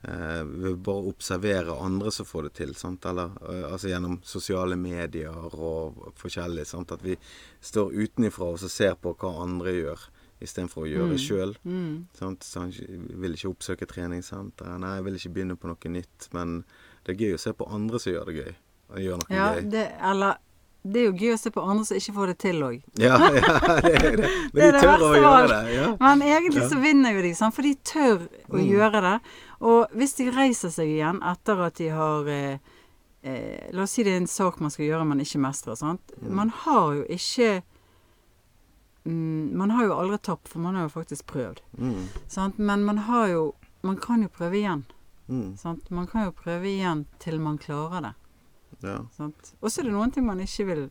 eh, vi vil bare observere andre som får det til. Sant? Eller eh, altså gjennom sosiale medier og forskjellig. Sant? At vi står utenifra og ser på hva andre gjør. Istedenfor å gjøre det sjøl. Mm. Så han vil ikke oppsøke treningssenter. Nei, jeg vil ikke begynne på noe nytt. Men det er gøy å se på andre som gjør det gøy. Gjør Ja, gøy. det, eller det er jo gøy å se på andre som ikke får det til òg. Ja, ja, det er det. Men de tør å gjøre det. Ja. Men egentlig så vinner jo de, sant? for de tør å Mm. gjøre det. Og hvis de reiser seg igjen etter at de har eh, eh, La oss si det er en sak man skal gjøre man ikke mestrer. Sant? Mm. Man har jo ikke mm, Man har jo aldri tapt, for man har jo faktisk prøvd. Mm. Sant? Men man har jo Man kan jo prøve igjen. Mm. Sant? Man kan jo prøve igjen til man klarer det. Ja. Og så er det noen ting man ikke vil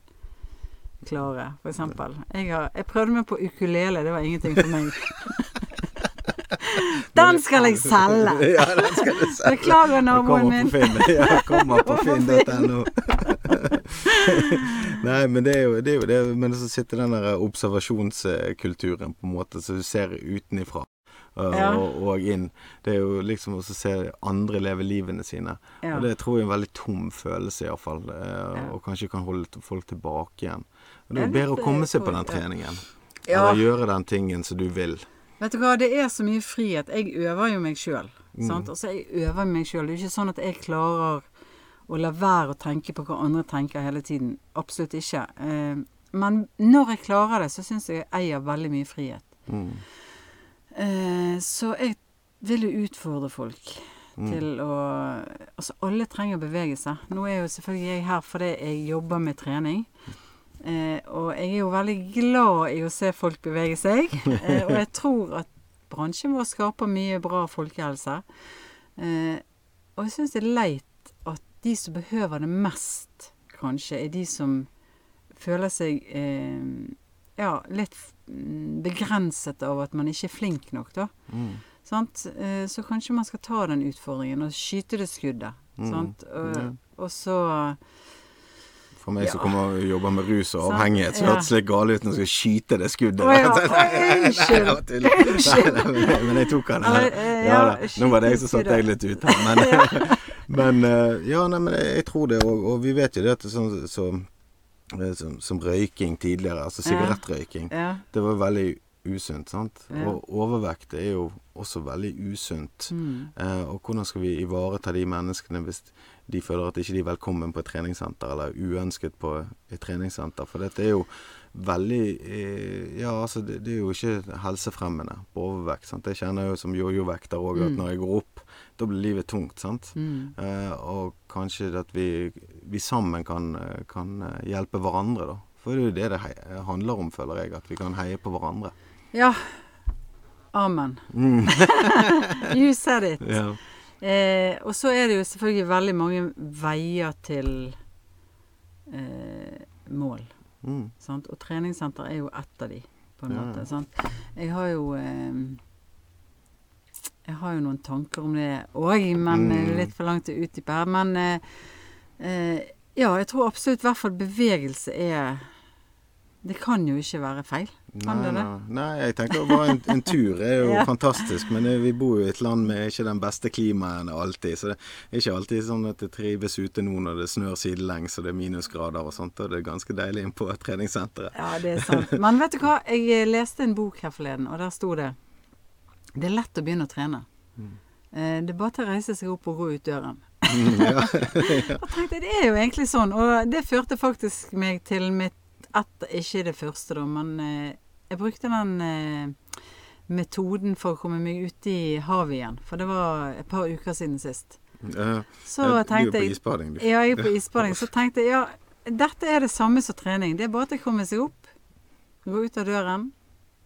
klare. Eksempel. Jeg, har, jeg prøvde meg på ukulele. Det var ingenting for meg. Den skal jeg selge! ja, den skal du selge. Beklager, naboen min. Ja, Kommer på finn.no. Nei, men det er jo det, er jo det Men så sitter den der observasjonskulturen på en måte som du ser utenifra. uh, Ja. Og, og inn. Det er jo liksom å se andre leve livene sine. Ja. Og det tror jeg er en veldig tom følelse, iallfall. Uh, Ja. Og kanskje kan holde folk tilbake igjen. Og det er jo bedre å komme seg på den treningen. Eller gjøre den tingen som du vil. Vet du hva, det er så mye frihet. Jeg øver jo meg sjøl. Mm. Altså, jeg øver meg sjøl. Det er jo ikke sånn at jeg klarer å la være å tenke på hva andre tenker hele tiden. Absolutt ikke. Eh, men når jeg klarer det, så syns jeg jeg eier veldig mye frihet. Mm. Eh, så jeg vil jo utfordre folk Mm. til å Altså, alle trenger å bevege seg. Nå er jo selvfølgelig jeg her fordi jeg jobber med trening. Eh, og jeg er jo veldig glad i å se folk bevege seg. Og jeg tror at bransjen vår skaper mye bra folkehelse. Eh, og jeg syns det er leit de som behøver det mest, kanskje, er de som føler seg eh, ja, litt mm, begrenset av at man ikke er flink nok, da. Mm. Sant? Eh, Så kanskje man skal ta den utfordringen og skyte det skuddet. Mm. Sant? Og, Ja. og så For meg som kommer og jobber med rus og avhengighet, så ja. hørtes det litt gale ut når jeg skal skyte det skuddet. Oh, ja, unnskyld. nei, men- jeg tok den. Eh, Ja, ja. Nå var det jeg som satte deg litt ut her. Men, men eh, ja, nei, men jeg tror det. Og, og vi vet jo det at det sånn som, eh, som, som røyking tidligere, altså sigarettrøyking, Ja. det var veldig usunt. sant? Ja. Og overvekt er jo også veldig usunt. Mm. Eh, og hvordan skal vi ivareta de menneskene hvis de føler at ikke de er velkommen på et treningssenter, eller uønsket på et treningssenter? For dette er jo veldig eh, Ja, altså, det, det er jo ikke helsefremmende på overvekt. sant? Jeg kjenner jo som jojo-vekter òg at Mm. når jeg går opp, da blir livet tungt. sant? Mm. Eh, og kanskje at vi, vi sammen kan, eh, kan eh, hjelpe hverandre, da. For det er jo det det hei- handler om, føler jeg. At vi kan heie på hverandre. Ja. Amen. Mm. You said it. ja. Eh, og så er det jo selvfølgelig veldig mange veier til eh, mål. Mm. Sant? Og treningssenter er jo ett av de, på en Ja, måte. Sant? Jeg har jo eh, Jeg har jo noen tanker om det òg, men Mm. eh, litt for langt å utdype her. Men eh, eh, ja, jeg tror absolutt i hvert fall bevegelse er Det kan jo ikke være feil. Kan Nei, det det? nei, jeg tenker bare en, en tur er jo Ja. fantastisk. Men eh, vi bor jo i et land med ikke den beste klimaet alltid. Så det er ikke alltid sånn at det trives ute nå når det snør sidelengs og det er minusgrader og sånt. Og det er ganske deilig inn på treningssenteret. Ja, det er sant. Men vet du hva? Jeg leste en bok her forleden, og der sto det Det er lett å begynne å trene. Eh, Det er bare til å reise seg opp og gå ut døren. Mm, ja. Og tenkte jeg, Det er jo egentlig sånn. Og det førte faktisk meg til mitt ett Ikke det første, da, men eh, jeg brukte den eh, metoden for å komme meg ut i havet igjen. For det var et par uker siden sist. Ja, Så du er tenkte på jeg isbading, du. Ja, jeg er på isbading. Så tenkte jeg ja, dette er det samme som trening. Det er bare til å komme seg opp, gå ut av døren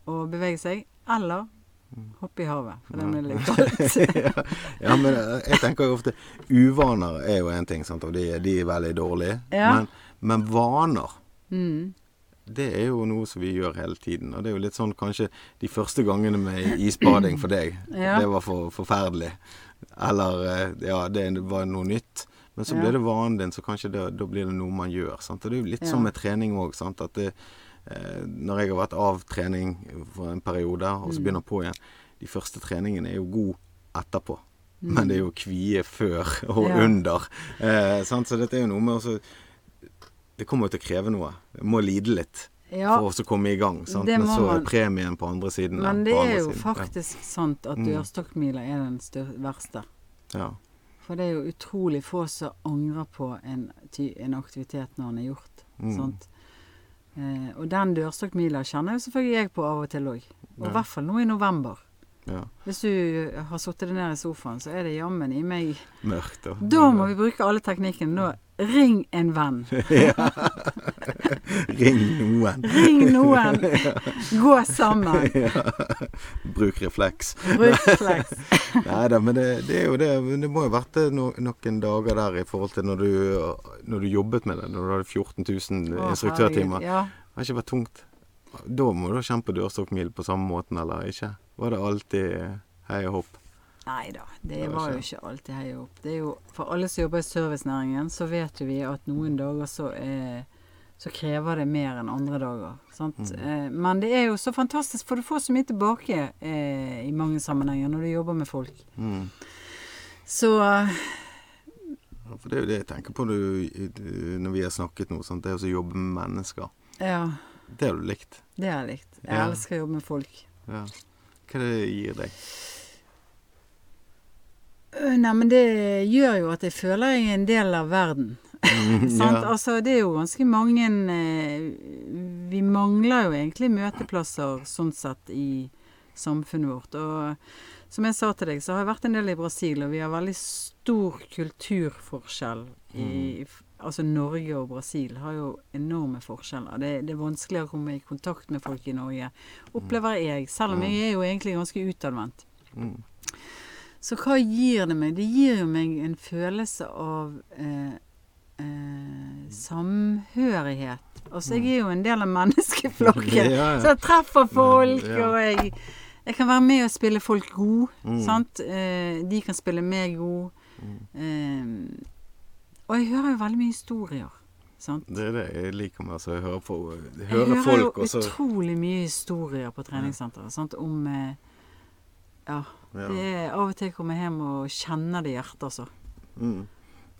og bevege seg. Eller hoppe i havet, for det er litt kaldt. ja, ja, men eh, jeg tenker jo ofte Uvaner er jo en ting, sant? og de, de er veldig dårlige. Ja. Men, men vaner Mm. det er jo noe som vi gjør hele tiden. Og det er jo litt sånn kanskje de første gangene med isbading for deg. Ja. Det var for forferdelig. Eller eh, ja, det var noe nytt. Men så Ja. blir det vanen din, så kanskje det, da blir det noe man gjør. Sant? Og det er jo litt Ja. sånn med trening òg. At det, når jeg har vært av trening for en periode, og Mm. så begynner på igjen De første treningene er jo god etterpå. Mm. Men det er jo kvie før og Ja. under. Eh, sant? Så dette er jo noe med også Det kommer jo til å kreve noe. Jeg må lide litt Ja, for å komme i gang. Sant? Men så er premien på andre siden. men det er jo siden. faktisk sant at Mm. dørstokkmila er den stør verste. Ja. For det er jo utrolig få som angrer på en, en aktivitet når den er gjort. Mm. Sant? Eh, og den dørstokkmila kjenner jo selvfølgelig jeg på av og til òg. Og i Ja. hvert fall nå i november. Ja. Hvis du har sittet deg ned i sofaen, så er det jammen i meg Mørkt Da. Da må vi bruke alle teknikkene. Nå, ring en venn. Ring noen. Ring noen. Gå sammen. Bruk refleks. Bruk refleks. Nei da, men det, det er jo det. Det må jo ha vært no, noen dager der i forhold til når du, når du jobbet med det. Når du hadde 14 000 instruktørtimer. Ja. Det har ikke vært tungt. Da må du på dørstokkmil på samme måten, eller ikke? Var det alltid hei og hopp? Nei da, det var jo ikke- alltid hei og hopp. For alle som jobber i servicenæringen, så vet jo vi at noen dager så, er, så krever det mer enn andre dager. Sant? Mm. Eh, men det er jo så fantastisk, for du får så mye tilbake eh, i mange sammenhenger når du jobber med folk. Mm. Så eh, Ja, For det er jo det jeg tenker på du, du, når vi har snakket nå. Sant? Det er å jobbe med mennesker. ja, Det har du likt. det har jeg likt. Jeg Ja. elsker å jobbe med folk. Ja. Hva det gir deg? Øh, Nei, men det gjør jo at jeg føler jeg er en del av verden. Sant? Ja. Altså, det er jo ganske mange eh, Vi mangler jo egentlig møteplasser sånn sett i samfunnet vårt. Og som jeg sa til deg, så har jeg vært en del i Brasil, og vi har veldig stor kulturforskjell i mm. Altså Norge og Brasil har jo enorme forskjeller. Det, det er vanskelig å komme i kontakt med folk i Norge, opplever jeg. Selv om jeg er jo egentlig ganske utadvendt. Mm. Så hva gir det meg? Det gir jo meg en følelse av eh, eh, samhørighet. Altså, jeg er jo en del av menneskeflokken. Ja, ja. Så jeg treffer folk, Ja. og jeg, jeg kan være med og spille folk god. Mm. Sant? Eh, de kan spille meg god. Eh, og jeg hører jo veldig mye historier. Sant? Det er det jeg liker med altså, å høre, for, Jeg høre hører folk, jo og utrolig mye historier på treningssenteret sant? om eh, Ja. ja. Det er av og til jeg kommer hjem og kjenner det i hjertet, altså. Mm.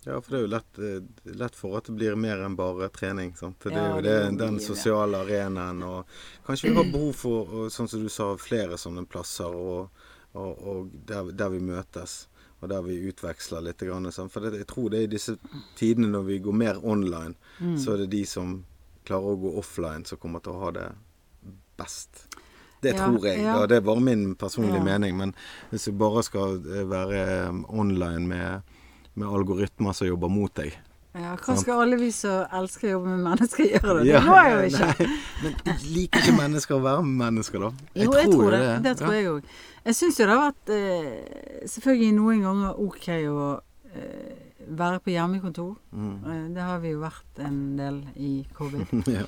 Ja, for det er jo lett, eh, lett for at det blir mer enn bare trening. Sant? Det er jo det den sosiale arenaen. Og kanskje vi har behov for, sånn som du sa, flere sånne plasser, og, og, og der, der vi møtes. Og der vi utveksler litt. Sant? For det, jeg tror det er i disse tidene når vi går mer online, Mm. så er det de som klarer å gå offline, som kommer til å ha det best. Det Ja, tror jeg. ja. Det er bare min personlige Ja. mening. Men hvis vi bare skal eh, være um, online med, med algoritmer som jobber mot deg Ja, hva skal alle vi som elsker å jobbe med mennesker gjøre da? Det Ja, går jo ikke. nei, Men liker ikke mennesker å være med mennesker, da? Jo, jeg tror det. Det tror ja. jeg òg. Jeg syns jo det har vært eh, selvfølgelig noen ganger ok å eh, være på hjemmekontor. Mm. Eh, det har vi jo vært en del i covid. ja.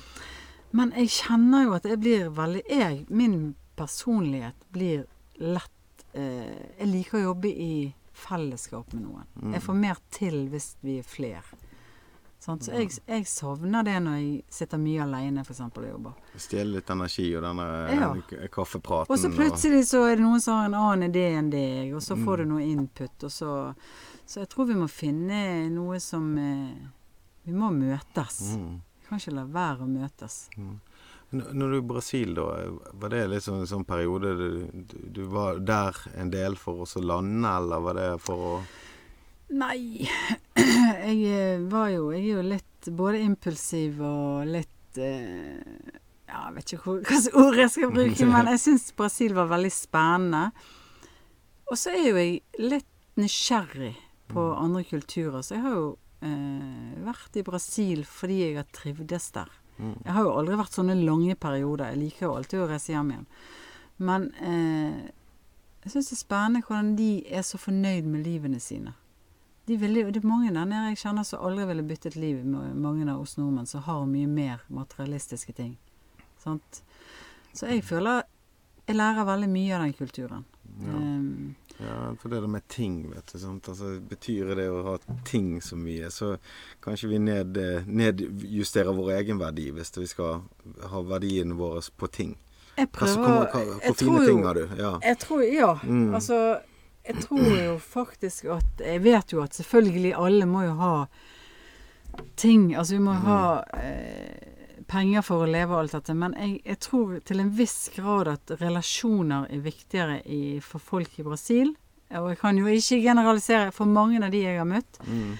Men jeg kjenner jo at jeg blir veldig jeg, Min personlighet blir lett eh, Jeg liker å jobbe i fellesskap med noen. Mm. Jeg får mer til hvis vi er flere. Sånn, Så jeg, jeg savner det når jeg sitter mye alene f.eks. og jobber. Stjele litt energi og denne Ja. kaffepraten. Og så plutselig så er det noen som har en annen idé enn deg, og så får du noe input, så Så jeg tror vi må finne noe som eh, Vi må møtes. mm. Vi kan ikke la være å møtes. N- Når du i Brasil, da, var det liksom sånn, sånn periode du, du, var der en del for å lande, eller var det for å Nei, jeg eh, var jo Jeg er jo litt både impulsiv og litt eh, Ja, jeg vet ikke hva slags ord jeg skal bruke, men jeg syns Brasil var veldig spennende. Og så er jo jeg litt nysgjerrig på andre kulturer, så jeg har jo eh, vært i Brasil fordi jeg har trivdes der. Mm. Jeg har jo aldri vært sånne lange perioder. Jeg liker jo alltid å reise hjem igjen. Men eh, jeg syns det er spennende hvordan de er så fornøyd med livene sine. De ville, det er mange der nede jeg kjenner som aldri ville byttet liv med mange av oss nordmenn som har mye mer materialistiske ting. Sant? Så jeg føler jeg lærer veldig mye av den kulturen. Ja. Um, Ja, for det med ting, vet du. Sant? Altså, betyr det å ha ting så mye, så kanskje vi ned, nedjusterer vår egen verdi hvis vi skal ha verdien vår på ting. jeg prøver altså, kommer, hvor fine ting har du? Ja. Jeg tror, ja. Mm. Altså, jeg tror jo faktisk at Jeg vet jo at selvfølgelig alle må jo ha ting. Altså vi må jo ha eh, penger for å leve og alt dette. Men jeg, jeg tror til en viss grad at relasjoner er viktigere i, for folk i Brasil. Og jeg kan jo ikke generalisere for mange av de jeg har møtt, Mm.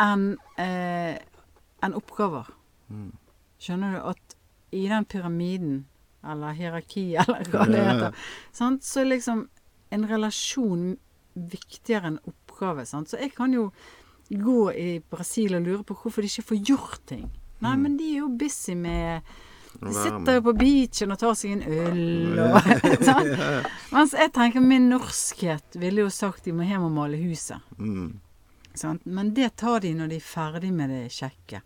enn eh, enn oppgaver. Mm. Skjønner du at i den pyramiden, eller hierarki, eller hva det heter, sant? så liksom en relasjon viktigere enn oppgave. Sant? Så jeg kan jo gå i Brasil og lure på hvorfor de ikke får gjort ting. Nei, men de er jo busy med de sitter jo på beachen og tar seg en øl og sånn. Mens jeg tenker min norskhet ville jo sagt de må hjem og male huset. Mm. Sant? Men det tar de når de er ferdig med det kjekke.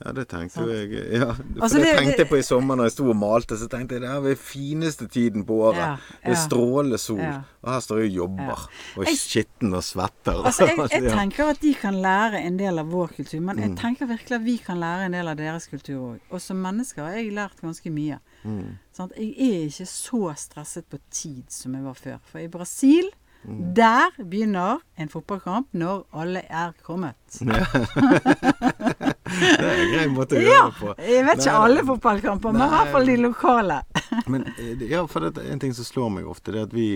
Ja. ja, det tenkte jo jeg Ja, Altså, det det- tenkte jeg på i sommer når jeg sto og malte. Så tenkte jeg det er den fineste tiden på året. Ja, Det er ja. strålende sol. Ja. Og her står jeg og jobber. Og Jeg- skitten og svetter. Altså, jeg, jeg tenker at de kan lære en del av vår kultur, men Mm. jeg tenker virkelig at vi kan lære en del av deres kultur òg. Og som mennesker har jeg lært ganske mye. Mm. Sant? Jeg er ikke så stresset på tid som jeg var før. For i Brasil, Mm. der begynner en fotballkamp når alle er kommet. Det er en grei måte å gjøre Ja! det på. Jeg vet ikke Nei, alle fotballkamper, men i hvert fall de lokale. Men eh, ja, for det er en ting som slår meg ofte, det er at vi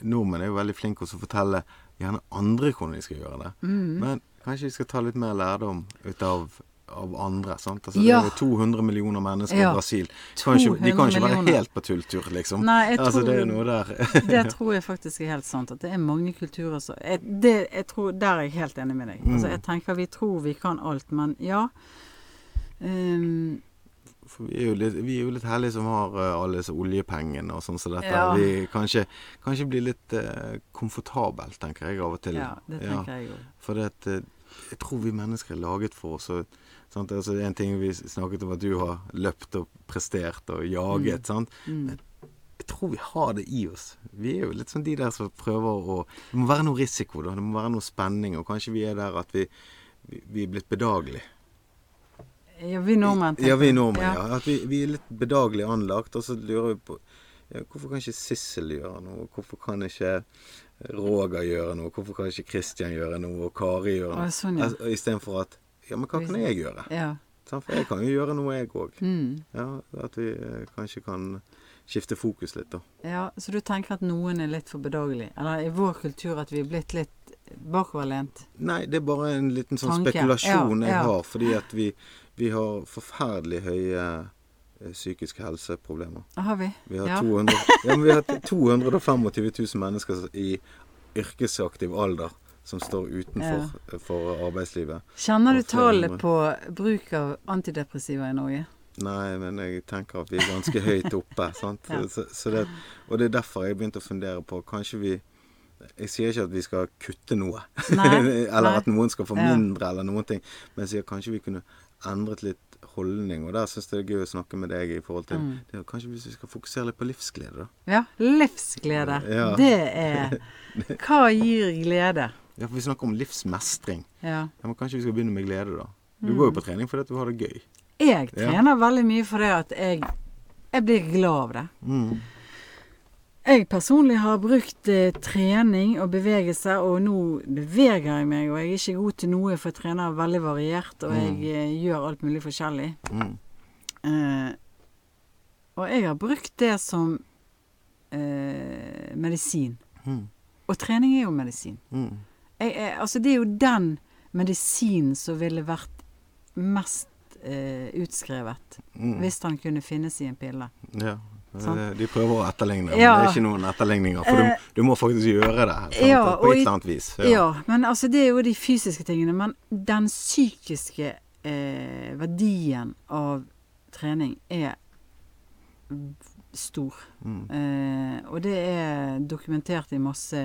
nordmenn er jo veldig flinke til å fortelle gjerne andre hvordan de skal gjøre det. Mm. Men kanskje vi skal ta litt mer lærdom ut av, av andre. sant? Altså, Ja. Det er jo 200 millioner mennesker Ja. i Brasil. Kan ikke, de kan ikke være millioner. helt på tulltur, liksom. Nei, jeg altså, tror- det er noe der. Det tror jeg faktisk er helt sant. At det er mange kulturer som jeg, det, jeg tror, Der er jeg helt enig med deg. Altså, Mm. jeg tenker vi tror vi kan alt, men ja. Um, For vi er jo litt, vi er jo litt heldige som har eh, alle disse oljepengene og sånn som dette. Ja. Vi kan ikke bli litt uh, komfortabelt, tenker jeg av og til. ja, det tenker jeg òg. For det at, eh, jeg tror vi mennesker er laget for oss. Og, sant? Altså, en ting vi snakket om at du har løpt og prestert og jaget. Sant? Mm. Men jeg tror vi har det i oss. Vi er jo litt sånn de der som prøver å Det må være noe risiko, da. Det må være noe spenning. Og kanskje vi er der at vi, vi, vi er blitt bedagelige. Ja, vi nordmenn. Ja, vi nordmenn, ja. At vi, vi er litt bedagelig anlagt. Og så lurer vi på ja, Hvorfor kan ikke Sissel gjøre noe? Hvorfor kan ikke Roger gjøre noe? Hvorfor kan ikke Kristian gjøre noe? Og Kari gjøre noe? Å, sånn, ja. altså, Istedenfor at Ja, men hva kan jeg gjøre? Ja. For jeg kan jo gjøre noe, jeg òg. Mm. Ja, at vi eh, kanskje kan skifte fokus litt, da. ja. Så du tenker at noen er litt for bedagelig? Eller i vår kultur at vi er blitt litt bakoverlent? Nei, det er bare en liten sånn Tanke. spekulasjon Ja, jeg har. Fordi at vi, vi har forferdelig høye eh, psykiske helseproblemer. Har vi? Vi har, Ja. 200, ja, men vi har 225 000 mennesker i yrkesaktiv alder som står utenfor ja. arbeidslivet. Kjenner du tallet på bruk av antidepressiva i Norge? Nei, men jeg tenker at vi er ganske høyt oppe. sant? Ja. Så, så det, og det er derfor jeg begynte å fundere på Kanskje vi Jeg sier ikke at vi skal kutte noe. Eller nei. at noen skal få mindre, eller noen ting. Men jeg sier kanskje vi kunne endret litt holdning. Og der syns jeg det er gøy å snakke med deg i forhold til Mm. det, Kanskje hvis vi skal fokusere litt på livsglede, da. Ja. Livsglede. Ja. Det er Hva gir glede? Ja, for vi snakker om livsmestring. Ja. Ja, men Kanskje vi skal begynne med glede, da. Du Mm. går jo på trening fordi at du har det gøy. Jeg Ja. trener veldig mye fordi at jeg, jeg blir glad av det. Mm. Jeg personlig har brukt eh, trening og bevegelse, og nå beveger jeg meg. Og jeg er ikke god til noe, for jeg trener veldig variert, og jeg eh, gjør alt mulig forskjellig. Mm. Eh, og jeg har brukt det som eh, medisin. Mm. Og trening er jo medisin. Jeg, jeg, altså det er jo den medisinen som ville vært mest eh, utskrevet Mm. hvis den kunne finnes i en pille. Ja. Eh, De prøver å etterligne, men det er ikke noen etterligninger. For Eh, du, du må faktisk gjøre det sant? ja, på et eller annet vis. Ja. men altså det er jo de fysiske tingene. Men den psykiske eh, verdien av trening er stor. Mm. Eh, og det er dokumentert i masse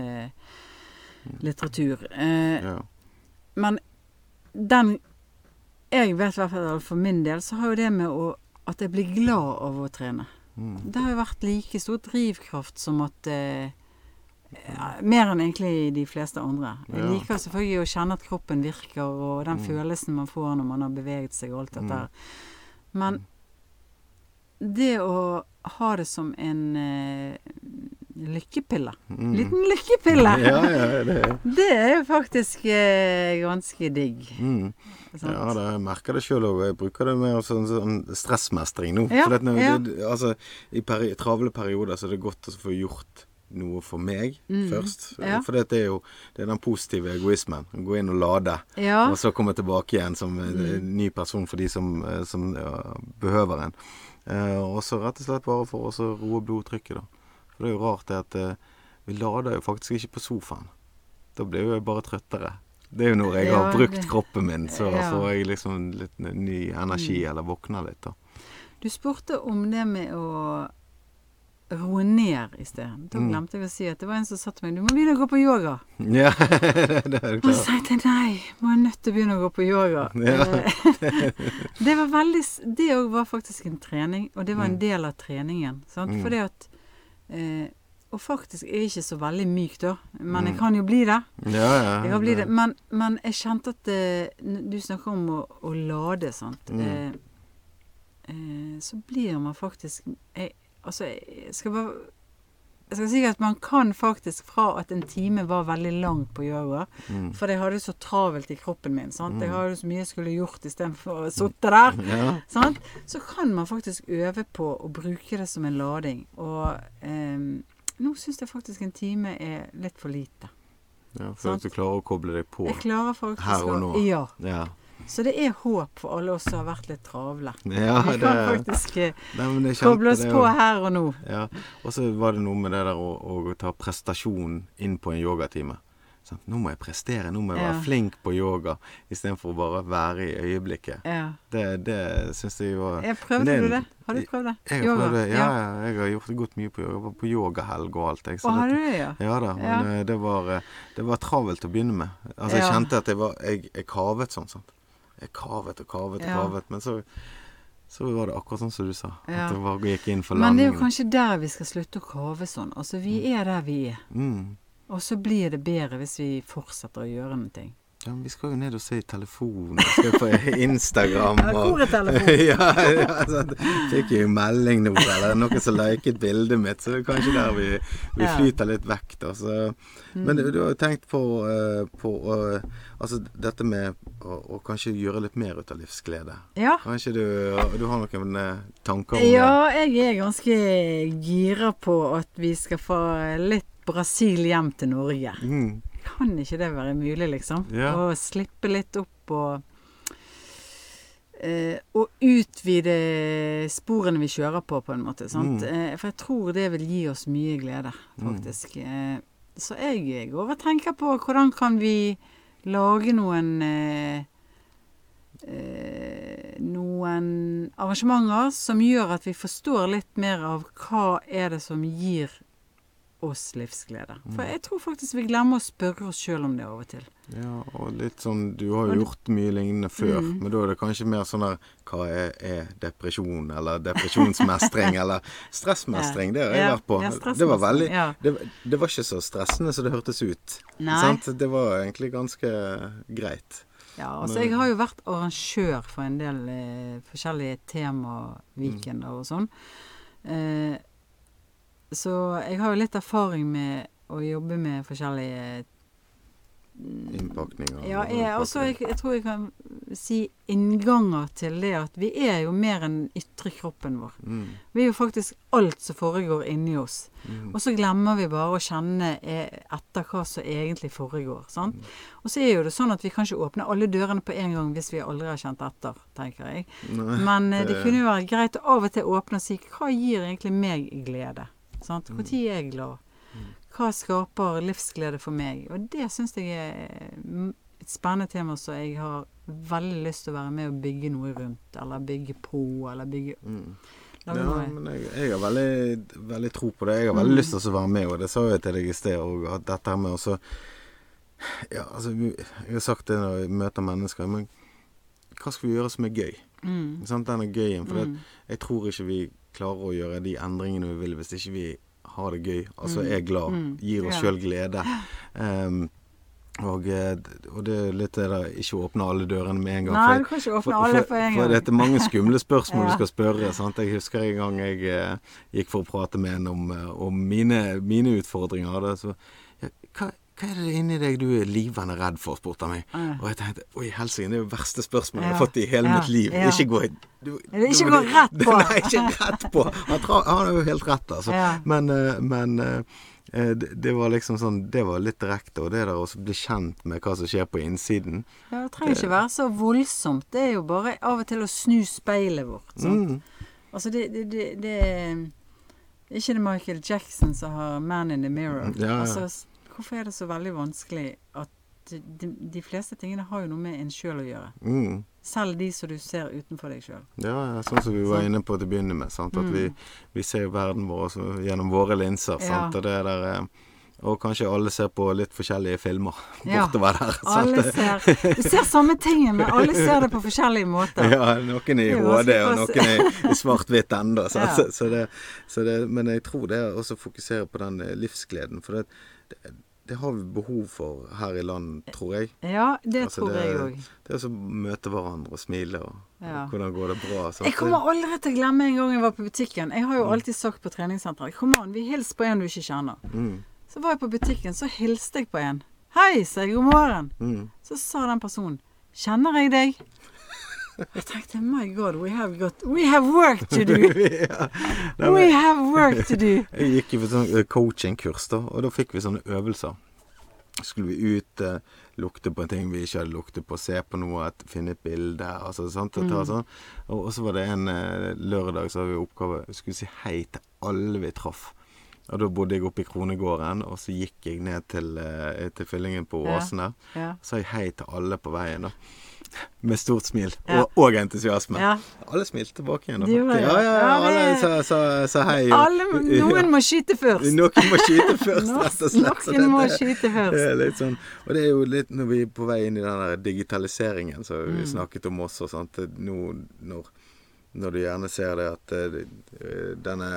litteratur. Eh, Ja. Men den Jeg vet i hvert fall for min del så har jo det med å, at jeg blir glad av å trene. Mm. Det har jo vært like stor drivkraft som at eh, ja, Mer enn egentlig de fleste andre. Jeg Ja. liker selvfølgelig å kjenne at kroppen virker, og den Mm. følelsen man får når man har beveget seg og alt dette Mm. her. Men det å ha det som en eh, lykkepille Mm. Liten lykkepille! Ja, ja, det Det er jo faktisk eh, ganske digg. mm. Ja, det, jeg merker det sjøl òg. Jeg bruker det mer som sånn stressmestring nå. Ja, for at når, ja. det, altså, I peri travle perioder så er det godt å få gjort noe for meg Mm, først. ja. For det er jo det er den positive egoismen. Gå inn og lade, Ja. og så komme tilbake igjen som Mm. ny person for de som, eh, som behøver en. Eh, og så rett og slett bare for å roe blodtrykket, da. For det er jo rart det at eh, Vi lader jo faktisk ikke på sofaen. Da blir jo jeg bare trøttere. Det er jo når jeg Ja, har brukt det- kroppen min, så Ja. får jeg liksom litt ny energi, eller våkner litt, da. Du spurte om det med å roe ned i sted. Da Mm. glemte jeg å si at det var en som sa til meg du må begynne å gå på yoga. Ja, det er Og klart. så sa jeg nei, må jeg nødt til å begynne å gå på yoga. Ja. Eh, det var veldig Det òg var faktisk en trening, og det var en Mm. del av treningen. Sant? Mm. Fordi at eh, Og faktisk er jeg ikke så veldig myk da, men jeg Mm. kan jo bli det. Ja, ja. Jeg kan bli det. Men, men jeg kjente at eh, Du snakker om å, å lade, sant. Mm. Eh, eh, så blir man faktisk jeg, Altså, jeg skal bare jeg skal si at man kan faktisk fra at en time var veldig lang på yoga Mm. For jeg hadde så travelt i kroppen min. Sant? Jeg Mm. hadde så mye jeg skulle gjort istedenfor å sitte der. Ja. Sant? Så kan man faktisk øve på å bruke det som en lading. Og eh, nå syns jeg faktisk en time er litt for lite. ja, for at du klarer å koble deg på. Her og nå. Ja. Ja. Så det er håp for alle oss som har vært litt travle. ja Vi det, kan faktisk eh, Nei, koble oss på her og nå. Ja. Og så var det noe med det der å, å ta prestasjon inn på en yogatime. Sånn, nå må jeg prestere, nå må jeg Ja. være flink på yoga, istedenfor å bare være i øyeblikket. Ja. Det, det syns jeg var Jeg prøvde det du det? Har du prøvd det? Jeg har prøvd det. Ja, ja, jeg har gjort gått mye på yoga. På yogahelg og alt. Jeg, har du det, ja? Ja da, men eh, det var, eh, det var travelt å begynne med. Altså Jeg kjente at jeg var Jeg, jeg kavet sånn. sant? Jeg kavet og kavet og kavet. Men så, så var det akkurat sånn som du sa. At det bare gikk inn for Men det er jo kanskje der vi skal slutte å kave sånn. Altså, vi er der vi er. Mm. Og så blir det bedre hvis vi fortsetter å gjøre noe. Ja, men vi skal jo ned og se i telefonen. Vi skal på Instagram Ja, og hvor er telefonen? ja, ja, sant. Fikk jo melding nå, eller noen som liket bildet mitt, så det er kanskje der vi, vi Ja. flyter litt vekk, da. Så. Men du, du har jo tenkt på, eh, på eh, Altså dette med å, å kanskje gjøre litt mer ut av livsglede. Ja. Kanskje du, du har noen eh, tanker om det? Ja, jeg er ganske gira på at vi skal få litt Brasil hjem til Norge. Mm. Kan ikke det være mulig, liksom? Ja. Å slippe litt opp og eh, Og utvide sporene vi kjører på, på en måte. Mm. Eh, for jeg tror det vil gi oss mye glede, faktisk. Eh, så jeg går og tenker på hvordan kan vi lage noen eh, eh, noen arrangementer som gjør at vi forstår litt mer av hva er det som gir oss livsglede. For jeg tror faktisk vi glemmer å spørre oss sjøl om det av og til. Ja, og litt sånn Du har jo gjort mye lignende før, Mm. men da er det kanskje mer sånn der Hva er, er depresjon, eller depresjonsmestring, eller stressmestring? Det har jeg Ja, vært på. ja, det var veldig ja. det, det var ikke så stressende som det hørtes ut. Nei. Sant? Det var egentlig ganske greit. Ja, altså Men- jeg har jo vært arrangør for en del eh, forskjellige temaweekender og sånn. Eh, så jeg har jo litt erfaring med å jobbe med forskjellige Innpakninger. Ja, jeg, også, jeg, jeg tror jeg kan si innganger til det at vi er jo mer enn ytre kroppen vår. Mm, Vi er jo faktisk alt som foregår inni oss. mm, Og så glemmer vi bare å kjenne eh, etter hva som egentlig foregår. Sant? Og så er jo det sånn at vi kan ikke åpne alle dørene på en gang hvis vi aldri har kjent etter, tenker jeg. Nei, Men eh, det det- kunne jo være greit å av og til åpne og si hva gir egentlig meg glede? Sant? Når er jeg glad? Hva skaper livsglede for meg? Og det syns jeg er mm, et spennende tema som jeg har veldig lyst til å være med og bygge noe rundt. Eller bygge på, eller bygge mm. Ja, men jeg, jeg har veldig, veldig tro på det. Jeg har veldig Mm. lyst til å være med, og det sa jeg til deg i sted òg, at dette med å Ja, altså Jeg har sagt det når jeg møter mennesker, men hva skal vi gjøre som er gøy? Mm. Sant, den er gøyen. For Mm. jeg tror ikke vi klarer å gjøre de endringene vi vil hvis ikke vi har det gøy. Altså Mm. er glad. Mm. Gir oss Ja. sjøl glede. Um, og, eh, og det er litt det der ikke åpne alle dørene med en gang. Nei, du kan ikke åpne alle for, en for det er mange skumle spørsmål Ja. du skal spørre. Sant? Jeg husker en gang jeg eh, gikk for å prate med en om, eh, om mine, mine utfordringer. Da, så, ja, hva, hva er det inni deg du er livende redd for? spurte han meg. Ja. Og jeg tenkte oi helsike, det er jo det verste spørsmålet jeg har fått i hele Ja. mitt liv. Ikke gå du, du, Ikke gå rett på. Nei, ikke rett på. Han, tra, han har jo helt rett, altså. Men, eh, men eh, eh, det, det var liksom sånn Det var litt direkte. Og det der å bli kjent med hva som skjer på innsiden Ja, det trenger ikke være så voldsomt. Det er jo bare av og til å snu speilet vårt. Sånn. mm, Altså det, det, det, det ikke det Michael Jackson som har 'Man in the Mirror'? Ja, ja. Altså, hvorfor er det så veldig vanskelig at de, de fleste tingene har jo noe med en sjøl å gjøre? Mm. Selv de som du ser utenfor deg sjøl. Ja, ja, sånn som vi var inne på til å begynne med. Sant? At vi, Mm. vi ser jo verden vår gjennom våre linser. Sant? Ja. Og, det der, eh, og kanskje alle ser på litt forskjellige filmer Ja. bortover der. Sant? Alle ser Du ser samme tingen, men alle ser det på forskjellige måter. Ja, noen i HD og noen i, i svart-hvitt ennå. Ja. Så, så det, så det, men jeg tror det er også å fokusere på den eh, livsgleden. For det, det, det har vi behov for her i land, tror jeg. Ja, det Altså, tror det- jeg òg. Det er å møte hverandre og smile og, Ja. og hvordan går det bra. Så. Jeg kommer aldri til å glemme en gang jeg var på butikken. Jeg har Mm. jo alltid sagt på treningssenteret Kom an, vi hils på en du ikke kjenner. Mm, Så var jeg på butikken, så hilste jeg på en. Hei, sa jeg. God morgen. mm. Så sa den personen Kjenner jeg deg? Jeg tenkte my god, we have got We have work to do. ja. Nei, We have work to do. jeg gikk jo på sånn coaching-kurs, da, og da fikk vi sånne øvelser. Skulle vi ut, eh, lukte på en ting vi ikke hadde luktet på, se på noe, et, finne et bilde. Altså, sant, og, ta, sånn. og, og så var det en eh, lørdag så hadde vi oppgave skulle si hei til alle vi traff. Og da bodde jeg oppe i Kronegården, og så gikk jeg ned til, eh, til fyllingen på Åsen der. Ja. Så sa jeg hei til alle på veien, da. Med stort smil. Ja. Og, og entusiasme. Ja. Alle smilte tilbake igjen. Ja, ja, ja, Ja, det- alle sa, sa, sa hei. og- Alle, noen må skyte først. Noen må skyte først, rett og slett. Noen må skyte det først. er litt sånn, og det er jo litt når vi er på vei inn i den der digitaliseringen som Mm. vi snakket om også. Sant? Nå når, når du gjerne ser det at eh, denne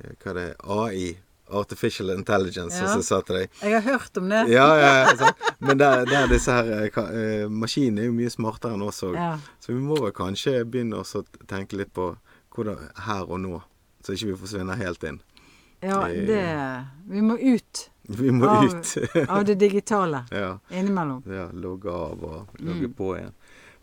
eh, Hva er det AI, Artificial Intelligence, Ja. som jeg sa til deg. Jeg har hørt om det. Ja, ja, ja. Men der, der disse her uh, eh, Maskinene er jo mye smartere enn oss òg. Så vi må vel kanskje begynne å tenke litt på hvordan her og nå, så ikke vi forsvinner helt inn. Ja, det Vi må ut Vi må Av- ut. av det digitale ja, innimellom. ja, logge av og logge Mm. på igjen.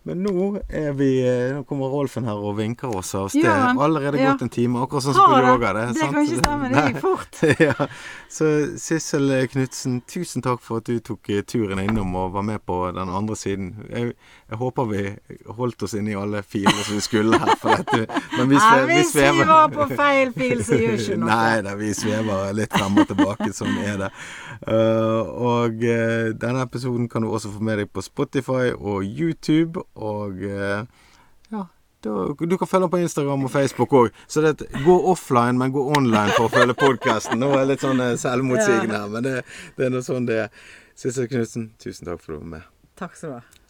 Men nå er vi Nå kommer Rolfen her og vinker oss av sted. Ja. Allerede Ja. gått en time, akkurat sånn som på yoga. Det, Det sant? kan ikke stemme. Det gikk fort. ja. Så Sissel Knutsen, tusen takk for at du tok eh, turen innom og var med på den andre siden. Jeg, jeg håper vi holdt oss inne i alle filene som vi skulle her. For dette, men vi, sve, Nei, vi hvis vi svever var på feil fil, så gjør ikke noe. Nei da, vi svever litt frem og tilbake, som er det. Eh, og eh, denne episoden kan du også få med deg på Spotify og YouTube. Og eh, ja, da, du kan følge den på Instagram og Facebook òg. Så det, gå offline, men gå online for å følge podkasten. Nå er jeg litt sånn selvmotsigende her, men det, det er nå sånn det er. Sissel Knutsen, tusen takk for at du var med. Takk skal du ha.